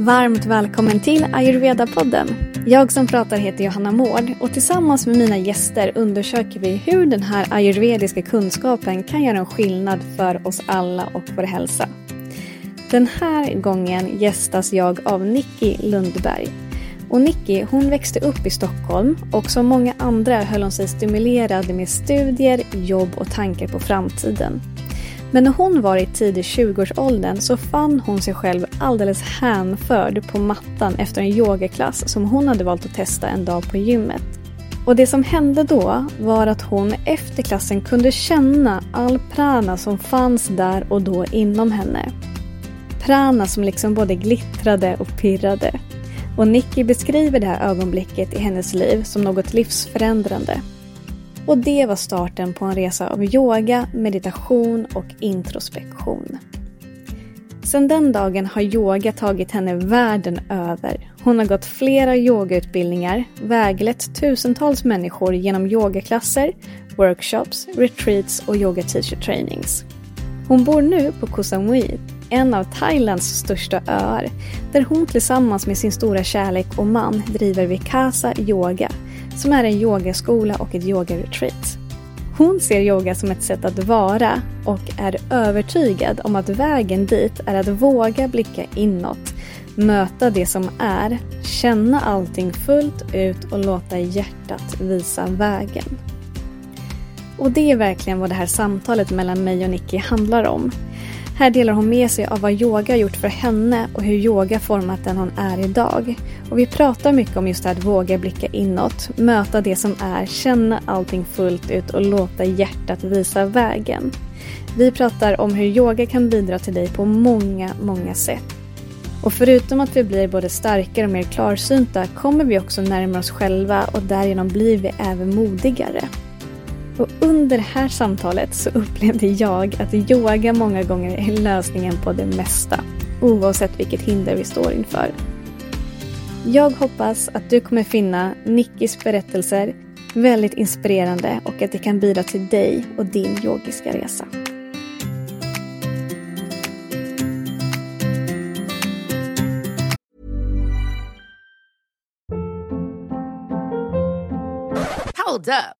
Varmt välkommen till Ayurveda-podden. Jag som pratar heter Johanna Mård och tillsammans med mina gäster undersöker vi hur den här ayurvediska kunskapen kan göra en skillnad för oss alla och vår hälsa. Den här gången gästas jag av Nicky Lundberg. Och Nicky hon växte upp i Stockholm och som många andra höll hon sig stimulerad med studier, jobb och tankar på framtiden. Men när hon var i tidig 20-årsåldern så fann hon sig själv alldeles hänförd på mattan efter en yogaklass som hon hade valt att testa en dag på gymmet. Och det som hände då var att hon efter klassen kunde känna all prana som fanns där och då inom henne. Prana som liksom både glittrade och pirrade. Och Nicky beskriver det här ögonblicket i hennes liv som något livsförändrande. Och det var starten på en resa av yoga, meditation och introspektion. Sedan den dagen har yoga tagit henne världen över. Hon har gått flera yogautbildningar, väglett tusentals människor genom yogaklasser, workshops, retreats och yoga teacher trainings. Hon bor nu på Koh Samui, en av Thailands största öar, där hon tillsammans med sin stora kärlek och man driver Vikasa Yoga, som är en yogaskola och ett yogaretreat. Hon ser yoga som ett sätt att vara och är övertygad om att vägen dit är att våga blicka inåt, möta det som är, känna allting fullt ut och låta hjärtat visa vägen. Och det är verkligen vad det här samtalet mellan mig och Nicky handlar om. Här delar hon med sig av vad yoga har gjort för henne och hur yoga format den hon är idag. Och vi pratar mycket om just det att våga blicka inåt, möta det som är, känna allting fullt ut och låta hjärtat visa vägen. Vi pratar om hur yoga kan bidra till dig på många, många sätt. Och förutom att vi blir både starkare och mer klarsynta kommer vi också närma oss själva och därigenom blir vi även modigare. Och under det här samtalet så upplevde jag att yoga många gånger är lösningen på det mesta, oavsett vilket hinder vi står inför. Jag hoppas att du kommer finna Nickis berättelser väldigt inspirerande och att det kan bidra till dig och din yogiska resa. Hold up.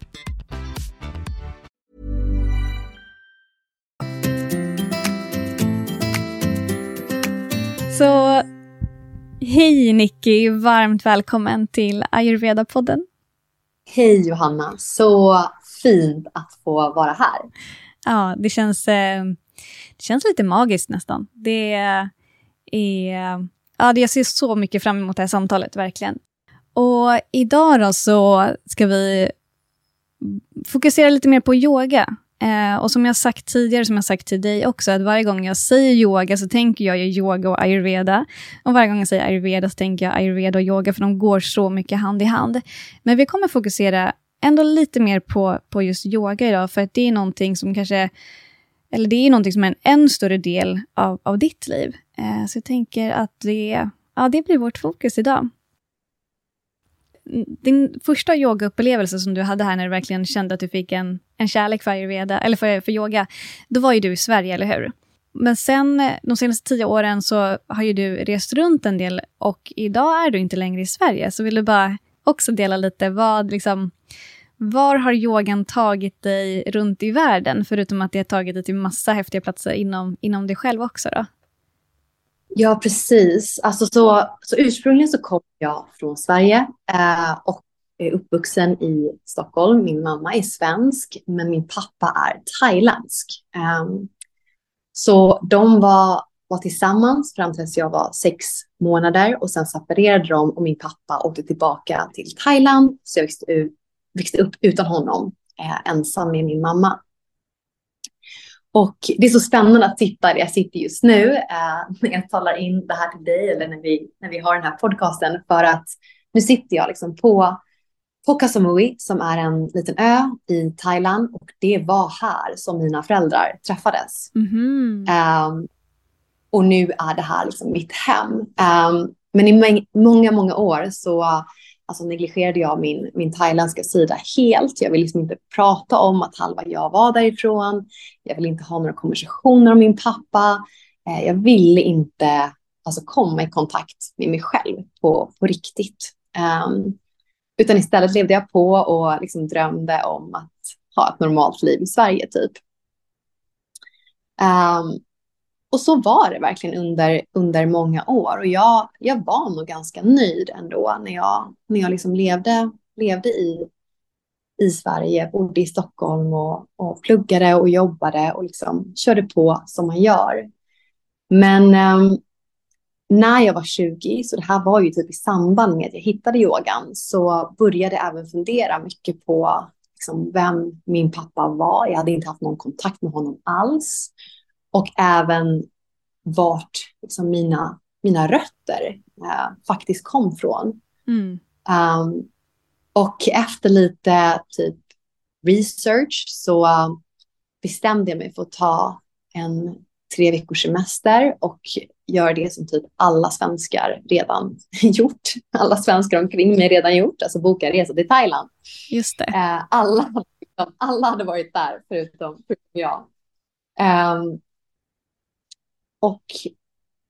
Så hej Nicky, varmt välkommen till Ayurveda-podden. Hej Johanna, så fint att få vara här. Ja, det känns, eh, det känns lite magiskt nästan. Det är, ja, jag ser så mycket fram emot det här samtalet, verkligen. Och idag då så ska vi fokusera lite mer på yoga. Eh, och som jag sagt tidigare, som jag sagt till dig också, att varje gång jag säger yoga så tänker jag ju yoga och ayurveda. Och varje gång jag säger ayurveda så tänker jag ayurveda och yoga, för de går så mycket hand i hand. Men vi kommer fokusera ändå lite mer på, på just yoga idag, för att det är någonting som kanske, eller det är någonting som är en än större del av, av ditt liv. Eh, så jag tänker att det, ja, det blir vårt fokus idag din första yogaupplevelse som du hade här, när du verkligen kände att du fick en, en kärlek för ayurveda, eller för, för yoga, då var ju du i Sverige, eller hur? Men sen eh, de senaste tio åren så har ju du rest runt en del och idag är du inte längre i Sverige. Så vill du bara också dela lite, vad liksom, var har yogan tagit dig runt i världen? Förutom att det har tagit dig till massa häftiga platser inom, inom dig själv också då? Ja, precis. Alltså så, så ursprungligen så kom jag från Sverige eh, och är uppvuxen i Stockholm. Min mamma är svensk, men min pappa är thailändsk. Ehm, så de var, var tillsammans fram tills jag var sex månader och sen separerade de och min pappa åkte tillbaka till Thailand. Så jag växte, ut, växte upp utan honom, eh, ensam med min mamma. Och det är så spännande att sitta där jag sitter just nu eh, när jag talar in det här till dig eller när vi, när vi har den här podcasten för att nu sitter jag liksom på på Koh Samui som är en liten ö i Thailand och det var här som mina föräldrar träffades. Mhm. Um, och nu är det här liksom mitt hem. Um, men i många, många år så alltså, negligerade jag min, min thailändska sida helt. Jag vill liksom inte prata om att halva jag var därifrån. Jag vill inte ha några konversationer om min pappa. Eh, jag ville inte alltså, komma i kontakt med mig själv på, på riktigt. Um, utan istället levde jag på och liksom drömde om att ha ett normalt liv i Sverige typ. Um, och så var det verkligen under, under många år. Och jag, jag var nog ganska nöjd ändå när jag, när jag liksom levde, levde i, i Sverige, bodde i Stockholm och, och pluggade och jobbade och liksom körde på som man gör. Men um, när jag var 20, så det här var ju typ i samband med att jag hittade yogan, så började jag även fundera mycket på liksom, vem min pappa var. Jag hade inte haft någon kontakt med honom alls. Och även vart liksom, mina, mina rötter eh, faktiskt kom från. Mm. Um, och efter lite typ research så bestämde jag mig för att ta en tre veckors semester och göra det som typ alla svenskar redan gjort. Alla svenskar omkring mig redan gjort, alltså boka en resa till Thailand. Just det. Eh, alla, alla hade varit där förutom, förutom jag. Um, och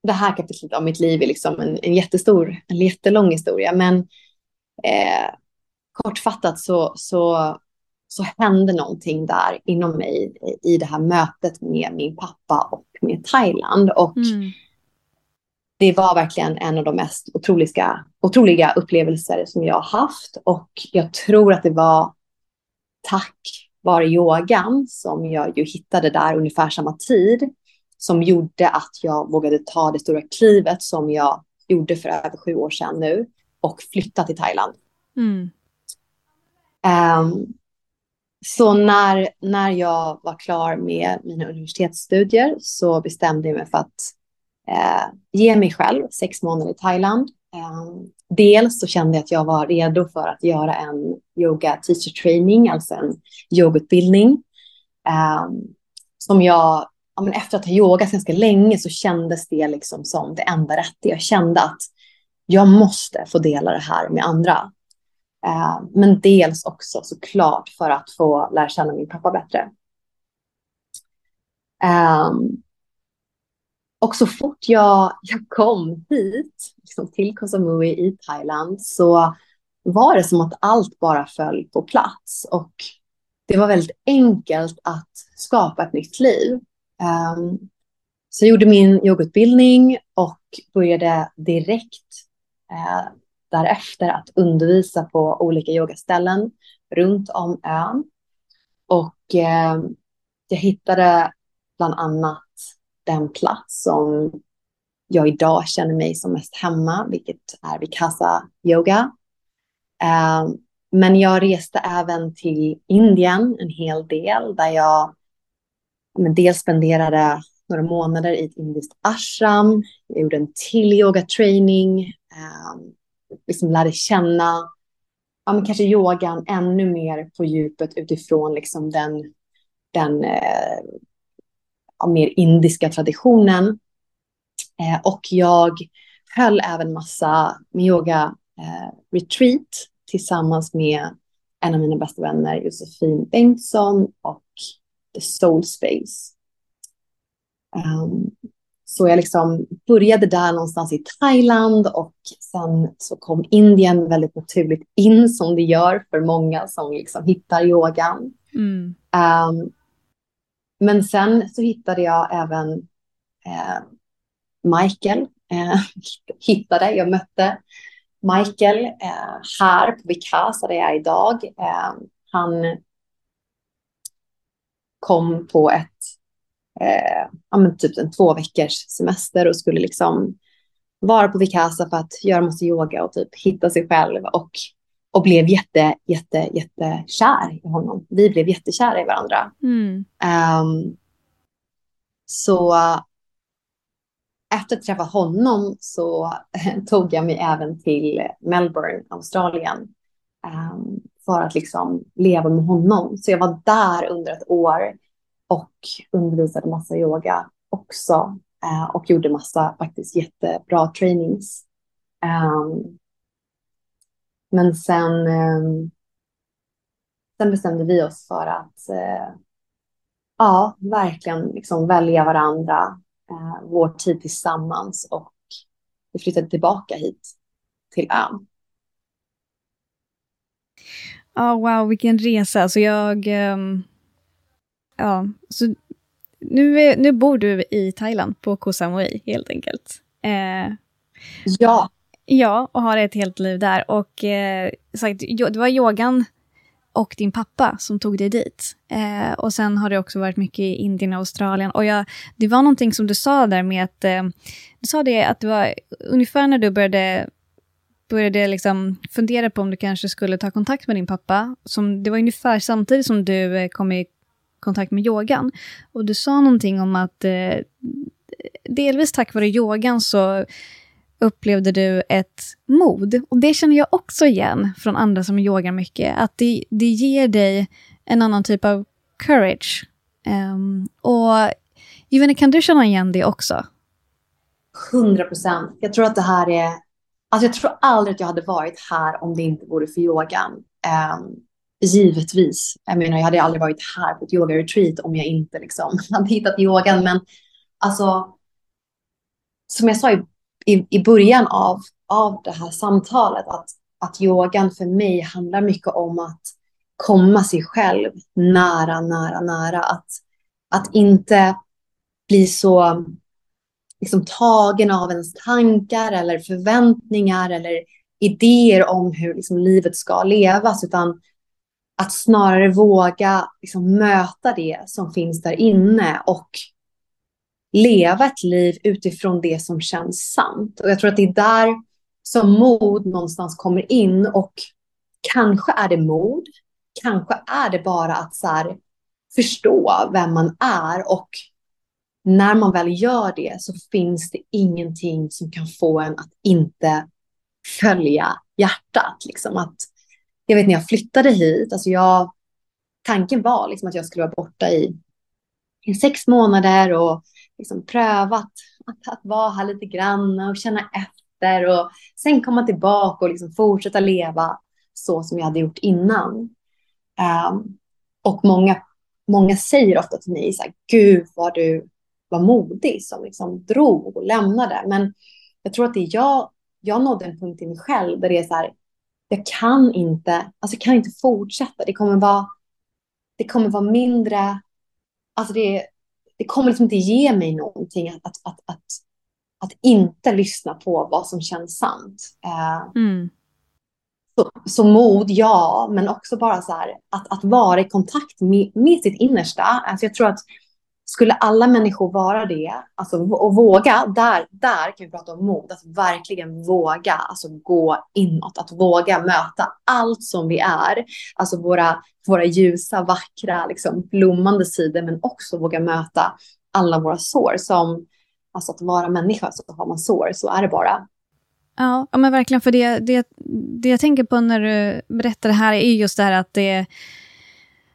det här kapitlet av mitt liv är liksom en, en jättestor, en jättelång historia. Men eh, kortfattat så, så, så hände någonting där inom mig i det här mötet med min pappa och med Thailand. Och Mm. det var verkligen en av de mest otroliga, otroliga upplevelser som jag har haft. Och jag tror att det var tack vare yogan som jag ju hittade där ungefär samma tid som gjorde att jag vågade ta det stora klivet som jag gjorde för över sju år sedan nu och flytta till Thailand. Mm. Um, så när, när jag var klar med mina universitetsstudier så bestämde jag mig för att eh, ge mig själv sex månader i Thailand. Eh, dels så kände jag att jag var redo för att göra en yoga teacher training, alltså en yogautbildning. Eh, som jag, ja, men efter att ha yogat ganska länge så kändes det liksom som det enda rätta. Jag kände att jag måste få dela det här med andra. Eh, men dels också såklart för att få lära känna min pappa bättre. Ehm, och så fort jag, jag kom hit, liksom till Koh Samui i Thailand, så var det som att allt bara föll på plats. Och det var väldigt enkelt att skapa ett nytt liv. Um, så jag gjorde min yogautbildning och började direkt eh, därefter att undervisa på olika yogaställen runt om ön. Och eh, jag hittade bland annat den plats som jag idag känner mig som mest hemma, vilket är Vikasa yoga. Eh, men jag reste även till Indien en hel del där jag men dels spenderade några månader i ett indiskt ashram. Jag gjorde en till yoga training. Eh, Liksom lärde känna ja, men kanske yogan ännu mer på djupet utifrån liksom den, den eh, ja, mer indiska traditionen. Eh, och jag höll även massa med yoga eh, retreat tillsammans med en av mina bästa vänner Josefin Bengtsson och The Soul Space. Um, så jag liksom började där någonstans i Thailand och sen så kom Indien väldigt naturligt in som det gör för många som liksom hittar yogan. Mm. Um, men sen så hittade jag även eh, Michael. Eh, hittade, jag mötte Michael eh, här på Vikasa där jag är idag. Eh, han kom på ett eh, typ en två veckors semester och skulle liksom vara på Vikasa för att göra massa yoga och typ hitta sig själv och, och blev jätte, jätte, jättekär i honom. Vi blev jättekära i varandra. Mm. Um, så efter att träffa honom så tog jag mig även till Melbourne, Australien. um, för att liksom leva med honom. Så jag var där under ett år och undervisade massa yoga också eh, och gjorde massa faktiskt jättebra trainings. Um, men sen, um, sen bestämde vi oss för att uh, ja, verkligen liksom välja varandra, uh, vår tid tillsammans och vi flyttade tillbaka hit till ön. Ja, oh, wow, vilken resa. Alltså jag... Um, ja, så nu, är, nu bor du i Thailand, på Koh Samui, helt enkelt. Eh, ja. Ja, och har ett helt liv där. Och eh, sagt, det var yogan och din pappa som tog dig dit. Eh, och sen har det också varit mycket i Indien och Australien. Och jag, det var någonting som du sa där med att... Eh, du sa det att det var ungefär när du började började liksom fundera på om du kanske skulle ta kontakt med din pappa. Som, det var ungefär samtidigt som du eh, kom i kontakt med yogan. Och du sa någonting om att eh, delvis tack vare yogan så upplevde du ett mod. Och det känner jag också igen från andra som yogar mycket. Att det, det ger dig en annan typ av courage. Um, och Juvene, kan du känna igen det också? 100 procent. Jag tror att det här är Alltså jag tror aldrig att jag hade varit här om det inte vore för yogan. Um, givetvis. Jag menar, jag hade aldrig varit här på ett yoga-retreat om jag inte liksom hade hittat yogan. Men alltså, som jag sa i, i, i början av, av det här samtalet, att, att yogan för mig handlar mycket om att komma sig själv nära, nära, nära. Att, att inte bli så liksom tagen av ens tankar eller förväntningar eller idéer om hur liksom livet ska levas, utan att snarare våga liksom möta det som finns där inne och leva ett liv utifrån det som känns sant. Och jag tror att det är där som mod någonstans kommer in och kanske är det mod, kanske är det bara att så här, förstå vem man är och när man väl gör det så finns det ingenting som kan få en att inte följa hjärtat. Liksom att, jag vet när jag flyttade hit, alltså jag, tanken var liksom att jag skulle vara borta i, i sex månader och liksom prövat att, att vara här lite grann och känna efter och sen komma tillbaka och liksom fortsätta leva så som jag hade gjort innan. Um, och många, många säger ofta till mig så här, gud vad du var modig som liksom drog och lämnade. Men jag tror att det är jag, jag nådde en punkt i mig själv där det är så här, jag kan inte, alltså kan inte fortsätta. Det kommer vara, det kommer vara mindre, alltså det, det kommer liksom inte ge mig någonting att, att, att, att, att inte lyssna på vad som känns sant. Uh, mm. så, så, mod, ja, men också bara så här, att, att vara i kontakt med, med sitt innersta. Alltså jag tror att skulle alla människor vara det, alltså, och våga, där, där kan vi prata om mod, att verkligen våga alltså, gå inåt, att våga möta allt som vi är, alltså våra, våra ljusa, vackra, liksom, blommande sidor, men också våga möta alla våra sår. Som, alltså att vara människa så har man sår, så är det bara. Ja, ja men verkligen, för det, det, det jag tänker på när du berättar det här är just det här att det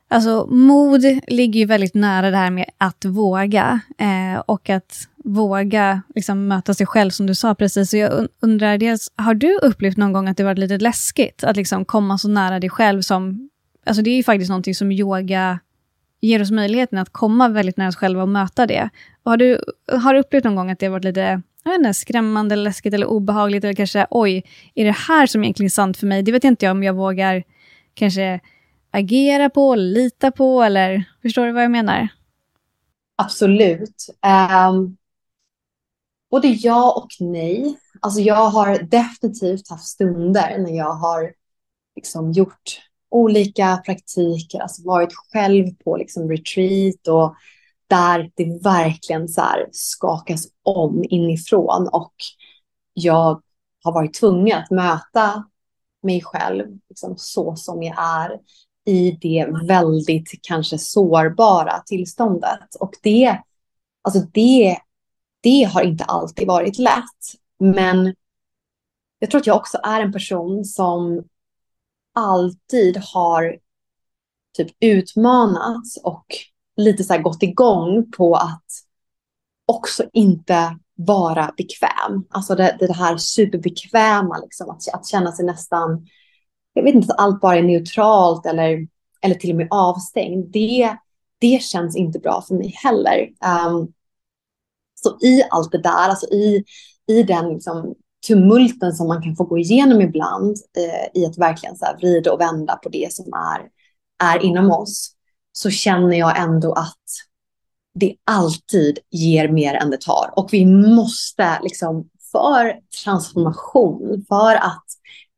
Alltså mod ligger ju väldigt nära det här med att våga. Eh, och att våga liksom, möta sig själv som du sa precis. Så jag undrar dels, har du upplevt någon gång att det varit lite läskigt att liksom komma så nära dig själv som... Alltså det är ju faktiskt någonting som yoga ger oss möjligheten att komma väldigt nära oss själva och möta det. Och har, du, har du upplevt någon gång att det har varit lite jag vet inte, skrämmande, läskigt eller obehagligt? Eller kanske, oj, är det här som egentligen är sant för mig? Det vet inte jag om jag vågar kanske agera på, lita på eller förstår du vad jag menar? Absolut. Um, både ja och nej. Alltså jag har definitivt haft stunder när jag har liksom gjort olika praktiker, alltså varit själv på liksom retreat och där det verkligen så skakas om inifrån och jag har varit tvungen att möta mig själv liksom så som jag är i det väldigt kanske sårbara tillståndet. Och det, alltså det, det har inte alltid varit lätt. Men jag tror att jag också är en person som alltid har typ utmanats och lite så här gått igång på att också inte vara bekväm. Alltså det, det här superbekväma, liksom, att, att känna sig nästan, jag vet inte, att allt bara är neutralt eller, eller till och med avstängd. Det, det känns inte bra för mig heller. Um, så i allt det där, alltså i, i den liksom, tumulten som man kan få gå igenom ibland, eh, i att verkligen så här, vrida och vända på det som är, är inom oss, så känner jag ändå att det alltid ger mer än det tar. Och vi måste liksom för transformation, för att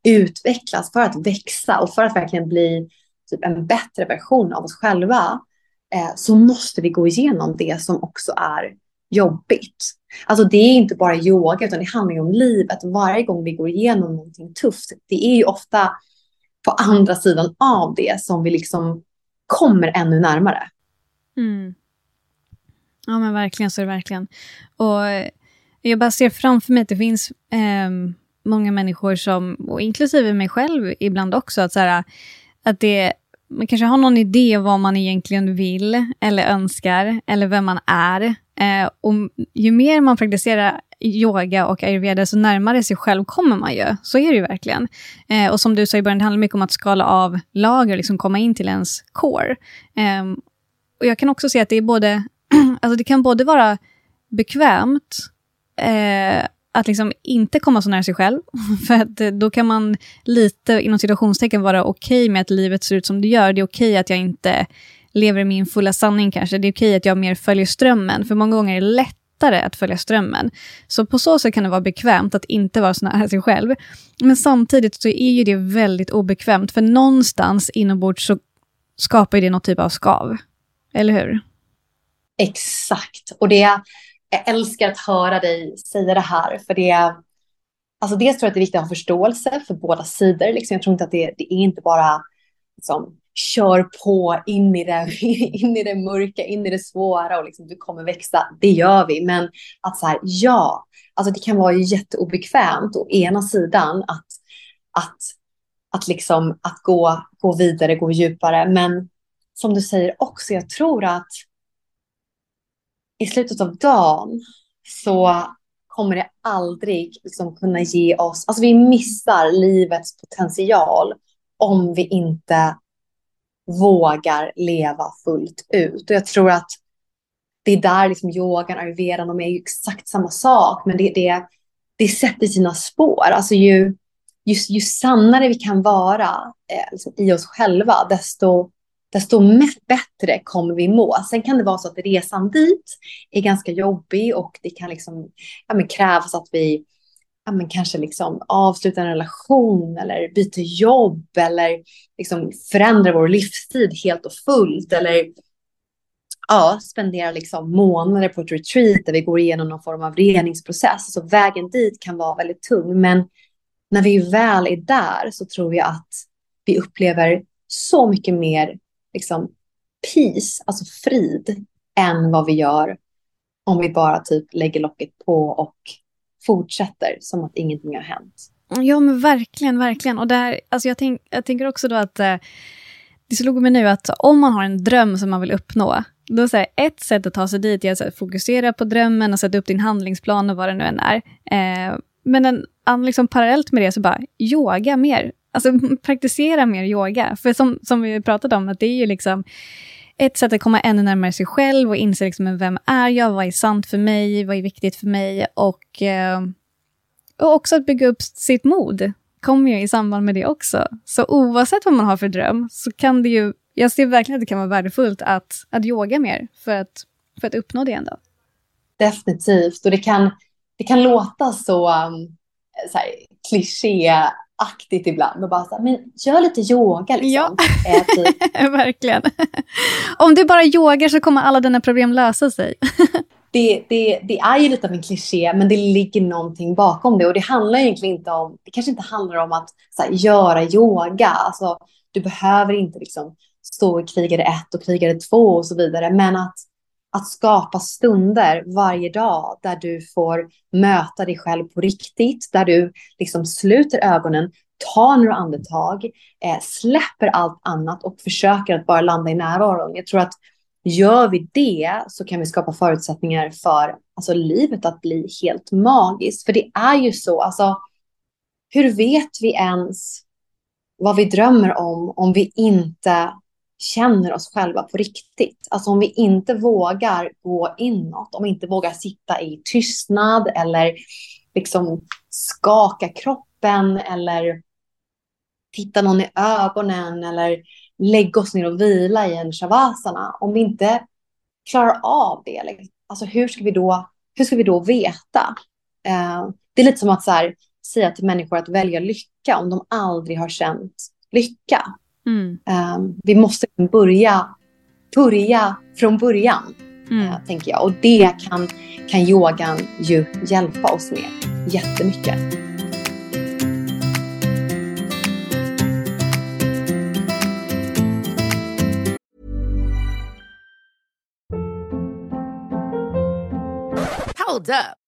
utvecklas, för att växa och för att verkligen bli typ en bättre version av oss själva, eh, så måste vi gå igenom det som också är jobbigt. Alltså det är inte bara yoga, utan det handlar ju om livet. Varje gång vi går igenom någonting tufft, det är ju ofta på andra sidan av det som vi liksom kommer ännu närmare. Mm. Ja men verkligen så är det verkligen. Och jag bara ser framför mig att det finns eh, många människor som, och inklusive mig själv ibland också, att, så här, att det, man kanske har någon idé om vad man egentligen vill eller önskar, eller vem man är. Eh, och ju mer man praktiserar yoga och ayurveda, så närmare sig själv kommer man ju. Så är det ju verkligen. Eh, och som du sa i början, det handlar mycket om att skala av lager, liksom komma in till ens core. Eh, och jag kan också se att det är både alltså det kan både vara bekvämt eh, att liksom inte komma så nära sig själv, för att eh, då kan man lite inom situationstecken vara okej okay med att livet ser ut som det gör. Det är okej okay att jag inte lever i min fulla sanning kanske. Det är okej okay att jag mer följer strömmen, för många gånger är det lättare att följa strömmen. Så på så sätt kan det vara bekvämt att inte vara så nära sig själv. Men samtidigt så är ju det väldigt obekvämt, för någonstans inombords så skapar det något typ av skav. Eller hur? Exakt. Och det, jag älskar att höra dig säga det här, för det Alltså dels tror jag att det är viktigt att ha förståelse för båda sidor. Liksom. Jag tror inte att det, det är inte bara liksom, kör på in i, det, in i det mörka, in i det svåra och liksom, du kommer växa. Det gör vi. Men att så här, ja, alltså det kan vara jätteobekvämt å ena sidan att, att, att, liksom, att gå, gå vidare, gå djupare. Men som du säger också, jag tror att i slutet av dagen så kommer det aldrig liksom kunna ge oss, alltså vi missar livets potential om vi inte vågar leva fullt ut. Och jag tror att det är där liksom yogan, ayurvedan, de är ju exakt samma sak, men det, det, det sätter sina spår. Alltså ju, ju, ju sannare vi kan vara eh, liksom i oss själva, desto desto bättre kommer vi må. Sen kan det vara så att resan dit är ganska jobbig och det kan liksom, ja, men krävas att vi ja, men kanske liksom avslutar en relation eller byter jobb eller liksom förändrar vår livstid helt och fullt eller ja, spenderar liksom månader på ett retreat där vi går igenom någon form av reningsprocess. Så vägen dit kan vara väldigt tung, men när vi väl är där så tror jag att vi upplever så mycket mer liksom peace, alltså frid, än vad vi gör om vi bara typ lägger locket på och fortsätter som att ingenting har hänt. Ja, men verkligen, verkligen. Och där, alltså jag, tänk, jag tänker också då att eh, det slog mig nu att om man har en dröm som man vill uppnå, då är ett sätt att ta sig dit är att här, fokusera på drömmen och sätta upp din handlingsplan och vad det nu än är. Eh, men en, liksom, parallellt med det så bara yoga mer. Alltså praktisera mer yoga. För som, som vi pratade om, att det är ju liksom ett sätt att komma ännu närmare sig själv och inse liksom, vem är jag, vad är sant för mig, vad är viktigt för mig och, eh, och också att bygga upp sitt mod kommer ju i samband med det också. Så oavsett vad man har för dröm så kan det ju, jag ser verkligen att det kan vara värdefullt att, att yoga mer för att, för att uppnå det ändå. Definitivt, och det kan, det kan låta så, um, så här, kliché aktigt ibland och bara så här, men gör lite yoga liksom. Ja, typ. verkligen. Om du bara yogar så kommer alla dina problem lösa sig. det, det, det är ju lite av en kliché, men det ligger någonting bakom det. Och det handlar egentligen inte om, det kanske inte handlar om att här, göra yoga. Alltså, du behöver inte liksom stå i krigare ett och krigare två och så vidare. Men att, att skapa stunder varje dag där du får möta dig själv på riktigt, där du liksom sluter ögonen, tar några andetag, eh, släpper allt annat och försöker att bara landa i närvaron. Jag tror att gör vi det så kan vi skapa förutsättningar för alltså, livet att bli helt magiskt. För det är ju så, alltså, hur vet vi ens vad vi drömmer om om vi inte känner oss själva på riktigt. Alltså om vi inte vågar gå inåt, om vi inte vågar sitta i tystnad eller liksom skaka kroppen eller titta någon i ögonen eller lägga oss ner och vila i en shavasana. Om vi inte klarar av det, liksom, alltså hur ska vi då, hur ska vi då veta? Eh, det är lite som att så här, säga till människor att välja lycka om de aldrig har känt lycka. Mm. Um, vi måste börja, börja från början, mm. uh, tänker jag. Och det kan, kan yogan ju hjälpa oss med jättemycket. Hold up.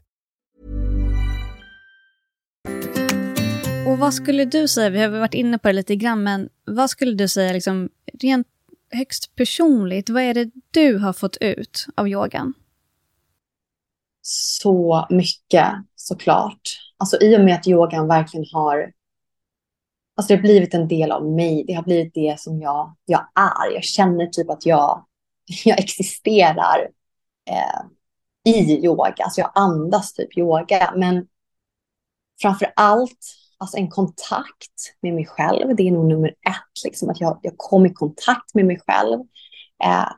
Och vad skulle du säga, vi har varit inne på det lite grann, men vad skulle du säga liksom, rent högst personligt, vad är det du har fått ut av yogan? Så mycket såklart. Alltså i och med att yogan verkligen har Alltså det har blivit en del av mig. Det har blivit det som jag, jag är. Jag känner typ att jag, jag existerar eh, i yoga. Alltså jag andas typ yoga. Men framför allt alltså en kontakt med mig själv. Det är nog nummer ett, liksom, att jag, jag kom i kontakt med mig själv. Eh,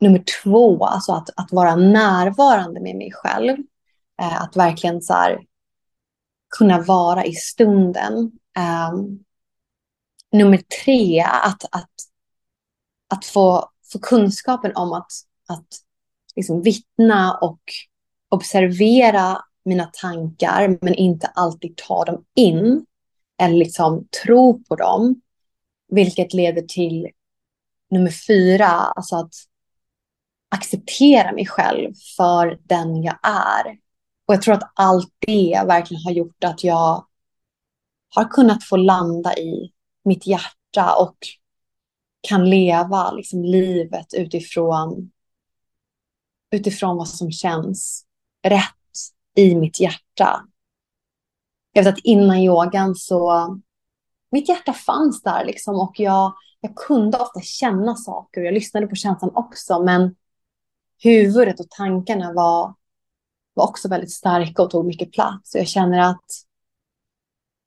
nummer två, alltså att, att vara närvarande med mig själv. Eh, att verkligen så här, kunna vara i stunden. Eh, nummer tre, att, att, att få, få kunskapen om att, att liksom vittna och observera mina tankar men inte alltid ta dem in eller liksom tro på dem. Vilket leder till nummer fyra, alltså att acceptera mig själv för den jag är. Och jag tror att allt det verkligen har gjort att jag har kunnat få landa i mitt hjärta och kan leva liksom livet utifrån, utifrån vad som känns rätt i mitt hjärta. Jag vet att innan yogan så, mitt hjärta fanns där liksom och jag, jag kunde ofta känna saker. Jag lyssnade på känslan också, men huvudet och tankarna var, var också väldigt starka och tog mycket plats. Så jag känner att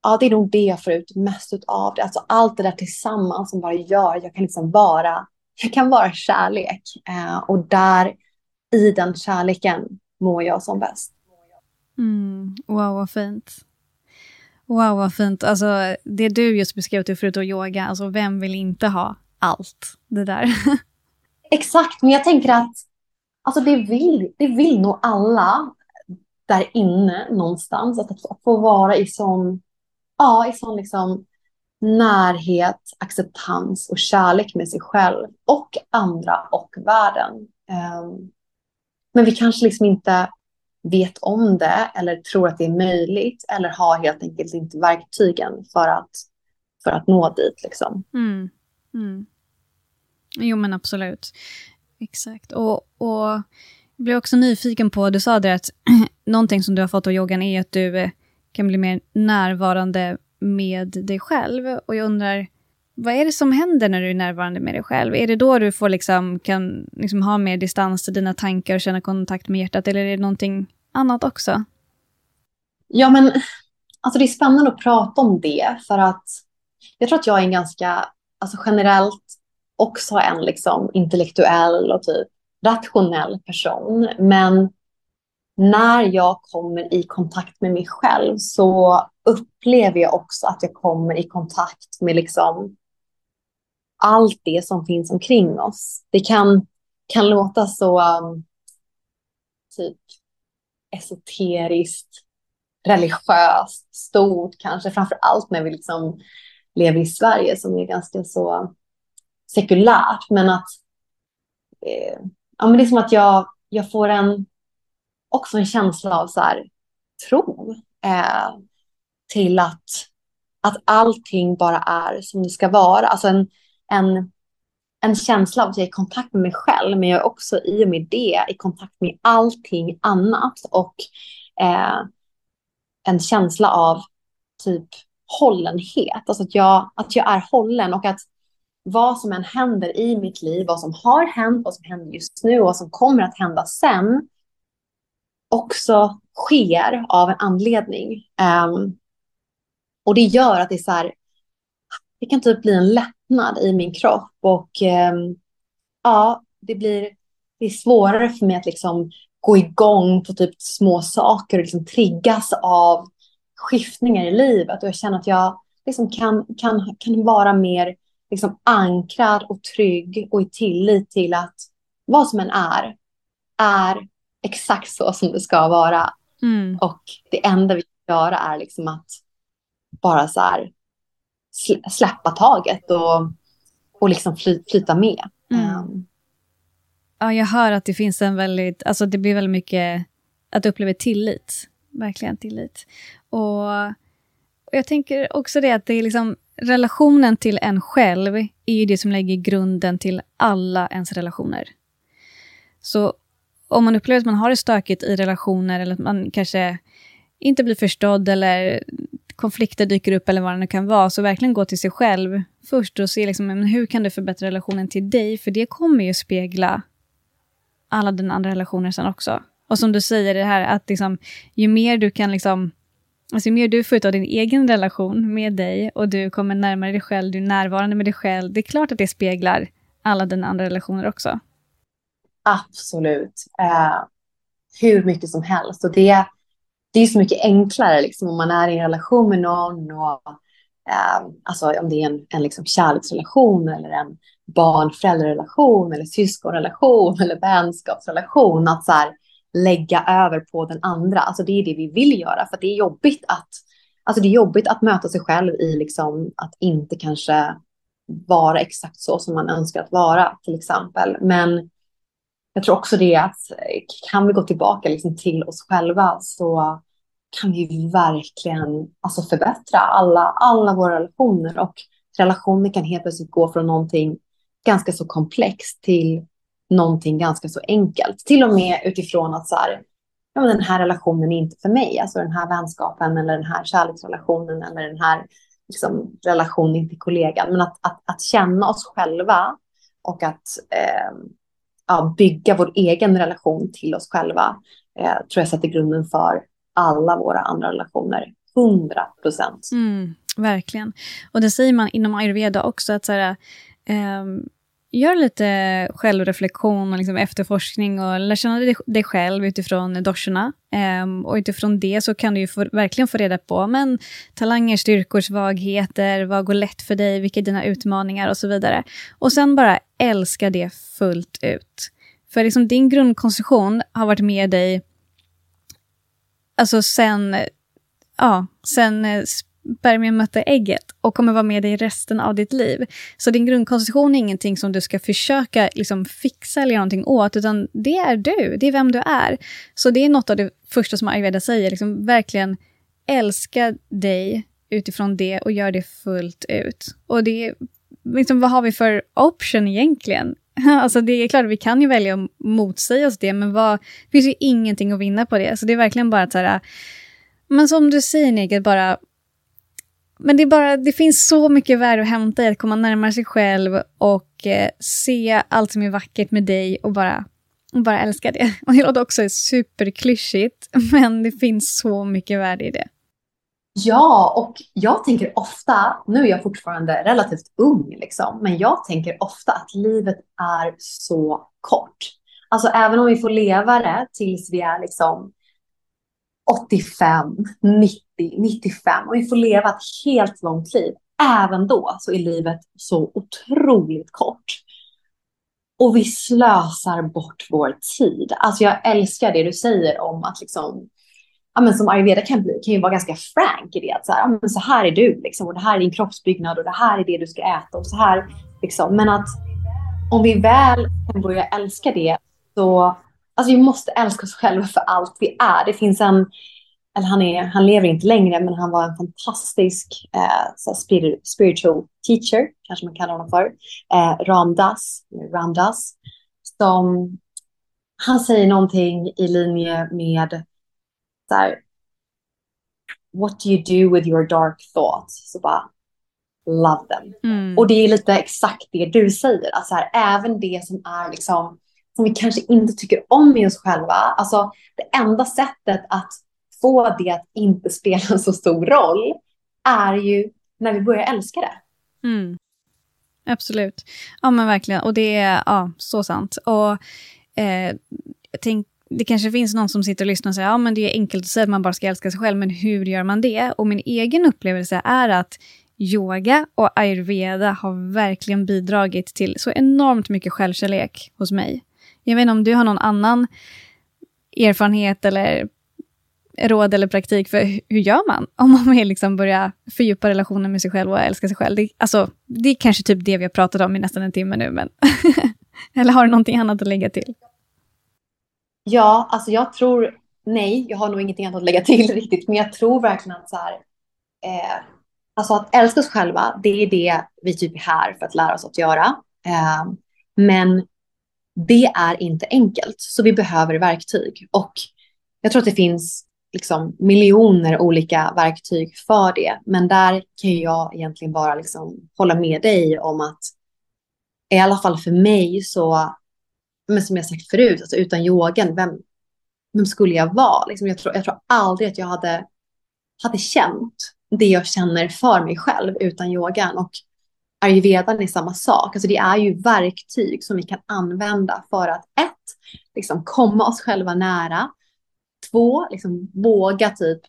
ja, det är nog det jag får ut mest av det. Alltså allt det där tillsammans som bara gör att jag kan liksom vara, jag kan vara kärlek. Eh, och där, i den kärleken, mår jag som bäst. Mm. Wow, vad fint. Wow, vad fint. Alltså, det du just beskrev, förutom yoga, alltså vem vill inte ha allt det där? Exakt, men jag tänker att alltså, det, vill, det vill nog alla där inne någonstans. Att, att få vara i sån, ja, i sån liksom närhet, acceptans och kärlek med sig själv och andra och världen. Um, men vi kanske liksom inte vet om det eller tror att det är möjligt eller har helt enkelt inte verktygen för att, för att nå dit. Liksom. Mm. Mm. Jo, men absolut. Exakt. Och, och jag blev också nyfiken på, du sa det att någonting som du har fått av yogan är att du eh, kan bli mer närvarande med dig själv. Och jag undrar, vad är det som händer när du är närvarande med dig själv? Är det då du får liksom, kan liksom ha mer distans till dina tankar och känna kontakt med hjärtat, eller är det någonting annat också? Ja, men alltså det är spännande att prata om det, för att jag tror att jag är en ganska, alltså generellt också en liksom intellektuell och typ rationell person. Men när jag kommer i kontakt med mig själv så upplever jag också att jag kommer i kontakt med liksom allt det som finns omkring oss. Det kan, kan låta så um, typ esoteriskt, religiöst, stort kanske, framför allt när vi liksom lever i Sverige som är ganska så sekulärt. Men att eh, ja, men det är som att jag, jag får en, också en känsla av så här, tro eh, till att, att allting bara är som det ska vara. Alltså en, en, en känsla av att jag är i kontakt med mig själv, men jag är också i och med det i kontakt med allting annat. Och eh, en känsla av typ hållenhet, alltså att jag, att jag är hållen och att vad som än händer i mitt liv, vad som har hänt, vad som händer just nu och vad som kommer att hända sen, också sker av en anledning. Um, och det gör att det är så här, det kan typ bli en lättnad i min kropp och um, ja, det blir det är svårare för mig att liksom gå igång på typ små saker och liksom triggas av skiftningar i livet och jag känner att jag liksom kan, kan, kan vara mer liksom ankrad och trygg och i tillit till att vad som än är, är exakt så som det ska vara. Mm. Och det enda vi kan göra är liksom att bara så här släppa taget och, och liksom fly, flyta med. Mm. Um. Ja, jag hör att det finns en väldigt, alltså det blir väldigt mycket att uppleva tillit. Verkligen tillit. Och, och jag tänker också det att det är liksom relationen till en själv är ju det som lägger grunden till alla ens relationer. Så om man upplever att man har det stökigt i relationer eller att man kanske inte blir förstådd eller konflikter dyker upp eller vad det nu kan vara, så verkligen gå till sig själv först och se liksom, men hur kan du förbättra relationen till dig? För det kommer ju spegla alla dina andra relationer sen också. Och som du säger, det här att liksom, ju mer du kan liksom Alltså ju mer du får ut av din egen relation med dig och du kommer närmare dig själv, du är närvarande med dig själv, det är klart att det speglar alla dina andra relationer också. Absolut. Eh, hur mycket som helst. Och det, det är så mycket enklare liksom, om man är i en relation med någon. Och, eh, alltså om det är en, en liksom kärleksrelation eller en barn-föräldrarrelation eller syskonrelation eller vänskapsrelation. Att så här, lägga över på den andra. Alltså det är det vi vill göra för det är jobbigt att Alltså det är jobbigt att möta sig själv i liksom att inte kanske vara exakt så som man önskar att vara till exempel. Men jag tror också det att eh, kan vi gå tillbaka liksom till oss själva så kan vi verkligen alltså förbättra alla, alla våra relationer och relationer kan helt plötsligt gå från någonting ganska så komplext till någonting ganska så enkelt. Till och med utifrån att så här, ja, den här relationen är inte för mig. Alltså den här vänskapen eller den här kärleksrelationen eller den här liksom, relationen till kollegan. Men att, att, att känna oss själva och att eh, ja, bygga vår egen relation till oss själva eh, tror jag sätter grunden för alla våra andra relationer. 100 procent. Mm, verkligen. Och det säger man inom ayurveda också, att så här, eh, gör lite självreflektion och liksom efterforskning och lär känna dig, själv utifrån doscherna. Um, ehm, och utifrån det så kan du ju få, verkligen få reda på men, talanger, styrkor, svagheter, vad går lätt för dig, vilka är dina utmaningar och så vidare. Och sen bara älska det fullt ut. För liksom din grundkonstruktion har varit med dig alltså sen, ja, sen eh, spermien mötte ägget och kommer vara med dig resten av ditt liv. Så din grundkonstitution är ingenting som du ska försöka liksom, fixa eller göra någonting åt, utan det är du, det är vem du är. Så det är något av det första som ayurveda säger, liksom, verkligen älska dig utifrån det och gör det fullt ut. Och det liksom, vad har vi för option egentligen? Alltså det är klart, vi kan ju välja att motsäga oss det, men vad, det finns ju ingenting att vinna på det. Så det är verkligen bara att så här, men som du säger Nigel, bara men det, är bara, det finns så mycket värde att hämta i att komma närmare sig själv och eh, se allt som är vackert med dig och bara, och bara älska det. Och det låter också superklyschigt, men det finns så mycket värde i det. Ja, och jag tänker ofta, nu är jag fortfarande relativt ung, liksom, men jag tänker ofta att livet är så kort. Alltså även om vi får leva det tills vi är liksom 85, 90, 95 och vi får leva ett helt långt liv. Även då så är livet så otroligt kort. Och vi slösar bort vår tid. Alltså jag älskar det du säger om att liksom, ja men som ayurveda kan bli, kan ju vara ganska frank i det. Att så, här, ja men så här är du liksom, och det här är din kroppsbyggnad och det här är det du ska äta och så här. Liksom. Men att om vi väl kan börja älska det så Alltså vi måste älska oss själva för allt vi är. Det finns en, eller han, är, han lever inte längre, men han var en fantastisk eh, spiritual teacher, kanske man kallar honom för, eh, Ramdas, Ramdas, som han säger någonting i linje med så här, what do you do with your dark thoughts? Så bara, love them. Mm. Och det är lite exakt det du säger, alltså här, även det som är liksom som vi kanske inte tycker om i oss själva. Alltså det enda sättet att få det att inte spela så stor roll är ju när vi börjar älska det. Mm. Absolut. Ja men verkligen. Och det är ja, så sant. Och eh, jag tänk, det kanske finns någon som sitter och lyssnar och säger ja men det är enkelt att säga att man bara ska älska sig själv, men hur gör man det? Och min egen upplevelse är att yoga och ayurveda har verkligen bidragit till så enormt mycket självkärlek hos mig. Jag vet inte om du har någon annan erfarenhet eller råd eller praktik för hur gör man om man vill liksom börja fördjupa relationen med sig själv och älska sig själv? Det, alltså, det är kanske typ det vi har pratat om i nästan en timme nu, men eller har du någonting annat att lägga till? Ja, alltså jag tror, nej, jag har nog ingenting annat att lägga till riktigt, men jag tror verkligen att så här, eh, alltså att älska oss själva, det är det vi typ är här för att lära oss att göra. Eh, men det är inte enkelt, så vi behöver verktyg. Och jag tror att det finns liksom miljoner olika verktyg för det. Men där kan jag egentligen bara liksom hålla med dig om att i alla fall för mig så, men som jag sagt förut, alltså utan yogan, vem, vem skulle jag vara? Liksom jag, tror, jag tror aldrig att jag hade, hade känt det jag känner för mig själv utan yogan. Och ayurvedan är samma sak. Alltså det är ju verktyg som vi kan använda för att ett, liksom komma oss själva nära. Två, liksom våga typ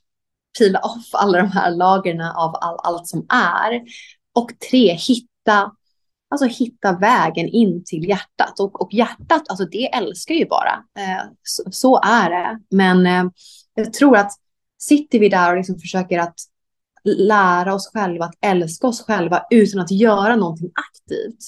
pila off alla de här lagren av all, allt som är. Och tre, hitta, alltså hitta vägen in till hjärtat. Och, och hjärtat, alltså det älskar ju bara. Eh, så, så, är det. Men eh, jag tror att sitter vi där och liksom försöker att lära oss själva att älska oss själva utan att göra någonting aktivt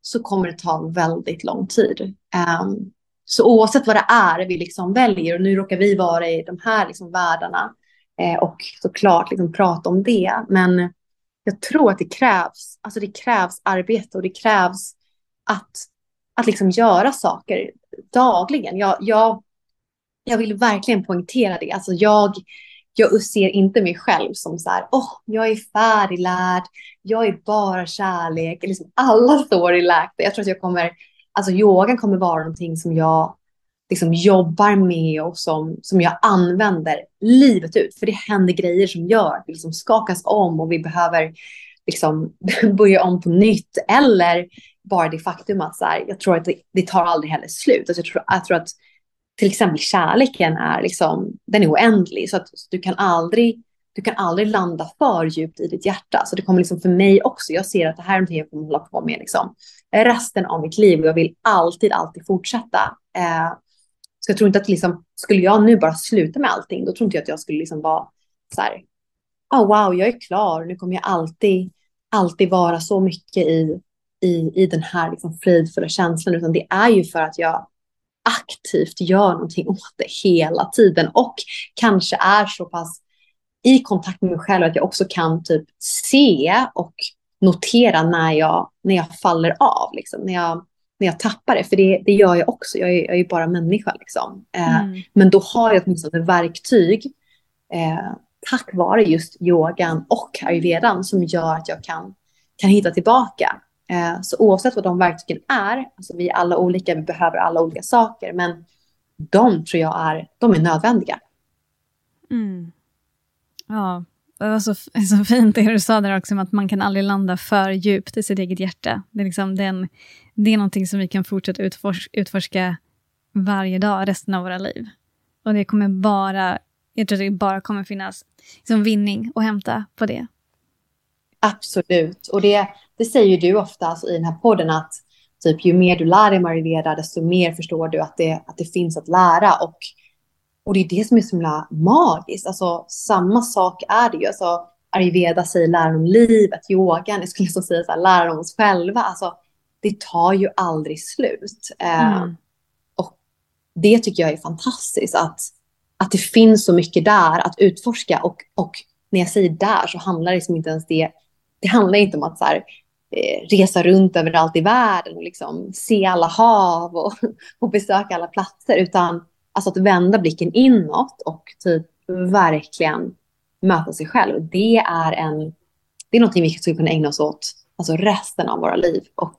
så kommer det ta väldigt lång tid. Um, så oavsett vad det är vi liksom väljer, och nu råkar vi vara i de här liksom världarna eh, och såklart liksom prata om det, men jag tror att det krävs, alltså det krävs arbete och det krävs att, att liksom göra saker dagligen. Jag, jag, jag vill verkligen poängtera det. Alltså jag, jag ser inte mig själv som så här, åh, oh, jag är färdiglärd, jag är bara kärlek, liksom alla står i läkta. Jag tror att jag kommer, alltså yogan kommer vara någonting som jag liksom jobbar med och som, som jag använder livet ut. För det händer grejer som gör att vi liksom skakas om och vi behöver liksom börja om på nytt. Eller bara det faktum att så här, jag tror att det, det tar aldrig heller slut. Alltså jag, tror, jag tror att till exempel kärleken är liksom, den är oändlig. Så att du kan aldrig, du kan aldrig landa för djupt i ditt hjärta. Så det kommer liksom för mig också, jag ser att det här är någonting jag kommer hålla på med liksom, resten av mitt liv. Och jag vill alltid, alltid fortsätta. Eh, så jag tror inte att liksom, skulle jag nu bara sluta med allting, då tror inte jag att jag skulle liksom vara så här, oh, wow, jag är klar, nu kommer jag alltid, alltid vara så mycket i, i, i den här liksom fridfulla känslan, utan det är ju för att jag aktivt gör någonting åt det hela tiden och kanske är så pass i kontakt med mig själv att jag också kan typ se och notera när jag, när jag faller av, liksom, när, jag, när jag tappar det. För det, det gör jag också, jag är, jag är bara människa. Liksom. Eh, mm. Men då har jag åtminstone verktyg eh, tack vare just yogan och ayurvedan som gör att jag kan, kan hitta tillbaka. Eh, så oavsett vad de verktygen är, alltså vi är alla olika, vi behöver alla olika saker, men de tror jag är, de är nödvändiga. Mm. Ja, det var så, så fint det du sa där också, att man kan aldrig landa för djupt i sitt eget hjärta. Det är, liksom den, det är någonting som vi kan fortsätta utforska, utforska varje dag resten av våra liv. Och det kommer bara, jag tror att det bara kommer finnas liksom vinning att hämta på det. Absolut, och det, det säger du ofta alltså, i den här podden att typ, ju mer du lär dig Ayurveda, desto mer förstår du att det, att det finns att lära. Och, och det är det som är så himla magiskt. Alltså, samma sak är det ju. Alltså, Ayurveda säger läran om livet, yogan, jag skulle så säga så här, läran om oss själva. Alltså, det tar ju aldrig slut. Eh, mm. och det tycker jag är fantastiskt, att, att det finns så mycket där att utforska. Och, och när jag säger där så handlar det liksom inte ens det, det handlar inte om att så här, eh, resa runt överallt i världen och liksom se alla hav och, och besöka alla platser, utan alltså att vända blicken inåt och typ verkligen möta sig själv. Det är, en, det är någonting vi skulle kunna ägna oss åt alltså resten av våra liv. Och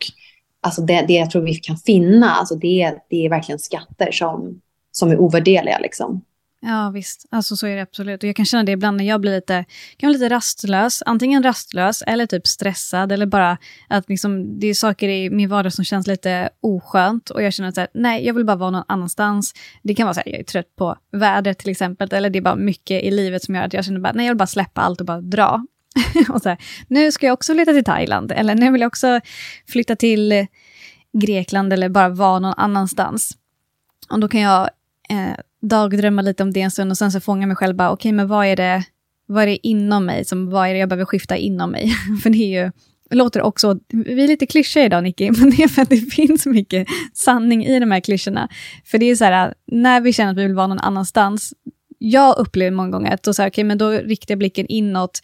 alltså det, det jag tror vi kan finna, alltså det, det är verkligen skatter som, som är ovärderliga. Liksom. Ja, visst. Alltså så är det absolut. Och jag kan känna det ibland när jag blir lite, kan bli lite rastlös. Antingen rastlös eller typ stressad. Eller bara att liksom, det är saker i min vardag som känns lite oskönt. Och jag känner att nej, jag vill bara vara någon annanstans. Det kan vara så här, jag är trött på vädret till exempel. Eller det är bara mycket i livet som gör att jag känner bara, nej, jag vill bara släppa allt och bara dra. och så här, nu ska jag också flytta till Thailand. Eller nu vill jag också flytta till Grekland eller bara vara någon annanstans. Och då kan jag eh, dagdrömma lite om det en stund och sen så fånga mig själv bara, okej, okay, men vad är, det, vad är det inom mig, som, vad är det jag behöver skifta inom mig? för det är ju, det låter också, vi är lite klyschiga idag Nicky, men det är för att det finns mycket sanning i de här klyschorna. För det är så här, när vi känner att vi vill vara någon annanstans, jag upplever många gånger att då, så här, okay, men då riktar jag blicken inåt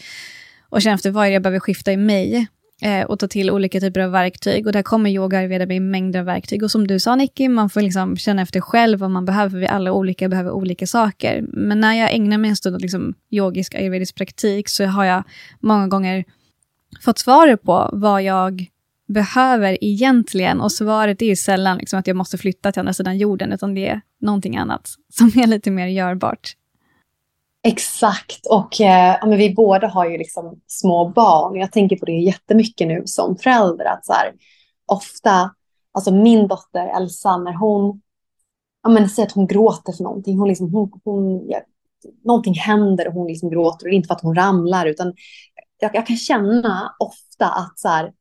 och känner efter vad är det jag behöver skifta i mig eh, och ta till olika typer av verktyg. Och där kommer yoga ayurveda med mängder av verktyg. Och som du sa Nicky, man får liksom känna efter själv vad man behöver. Vi alla olika behöver olika saker. Men när jag ägnar mig en stund åt liksom yogisk ayurvedisk praktik så har jag många gånger fått svaret på vad jag behöver egentligen. Och svaret är ju sällan liksom att jag måste flytta till andra sidan jorden, utan det är någonting annat som är lite mer görbart. Exakt, och eh, ja, men vi båda har ju liksom små barn. Jag tänker på det jättemycket nu som förälder. Att så här, ofta, alltså min dotter Elsa, när hon, ja, men säger att hon gråter för någonting, hon liksom, hon, hon, ja, någonting händer och hon liksom gråter. Och det är inte för att hon ramlar, utan jag, jag kan känna ofta att så här,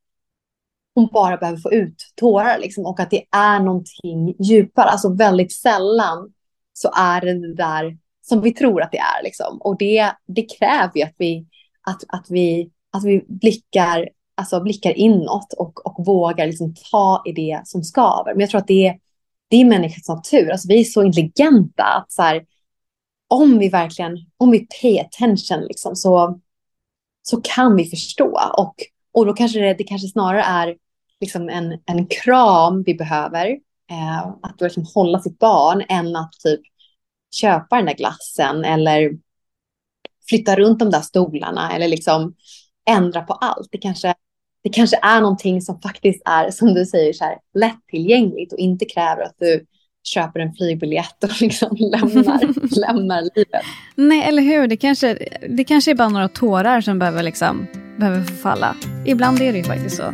hon bara behöver få ut tårar liksom, och att det är någonting djupare. Alltså väldigt sällan så är det det där som vi tror att det är. Liksom. Och det, det kräver ju att vi, att, att vi, att vi blickar, alltså blickar inåt och, och vågar liksom ta i det som skaver. Men jag tror att det är, det är människans natur. Alltså, vi är så intelligenta att så här, om vi verkligen, om vi pay attention liksom, så, så kan vi förstå. Och, och då kanske det, det kanske snarare är liksom en, en kram vi behöver. Eh, att liksom hålla sitt barn än att typ köpa den där glassen eller flytta runt de där stolarna eller liksom ändra på allt. Det kanske, det kanske är någonting som faktiskt är, som du säger, så här, lättillgängligt och inte kräver att du köper en flygbiljett och liksom lämnar, lämnar livet. Nej, eller hur? Det kanske, det kanske är bara några tårar som behöver, liksom, behöver förfalla. Ibland är det ju faktiskt så.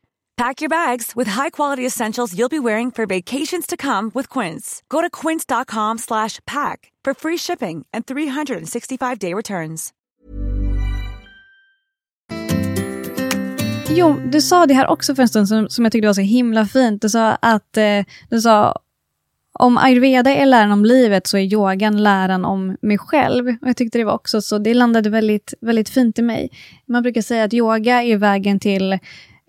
Pack your bags with high-quality essentials you'll be wearing for vacations to come with Quince. Go to quince.com slash pack for free shipping and 365-day returns. Jo, du sa det här också för en stund som, som jag tyckte var så himla fint. Du sa att eh, du sa om ayurveda är läran om livet så är yogan läran om mig själv. Och jag tyckte det var också så, det landade väldigt, väldigt fint i mig. Man brukar säga att yoga är vägen till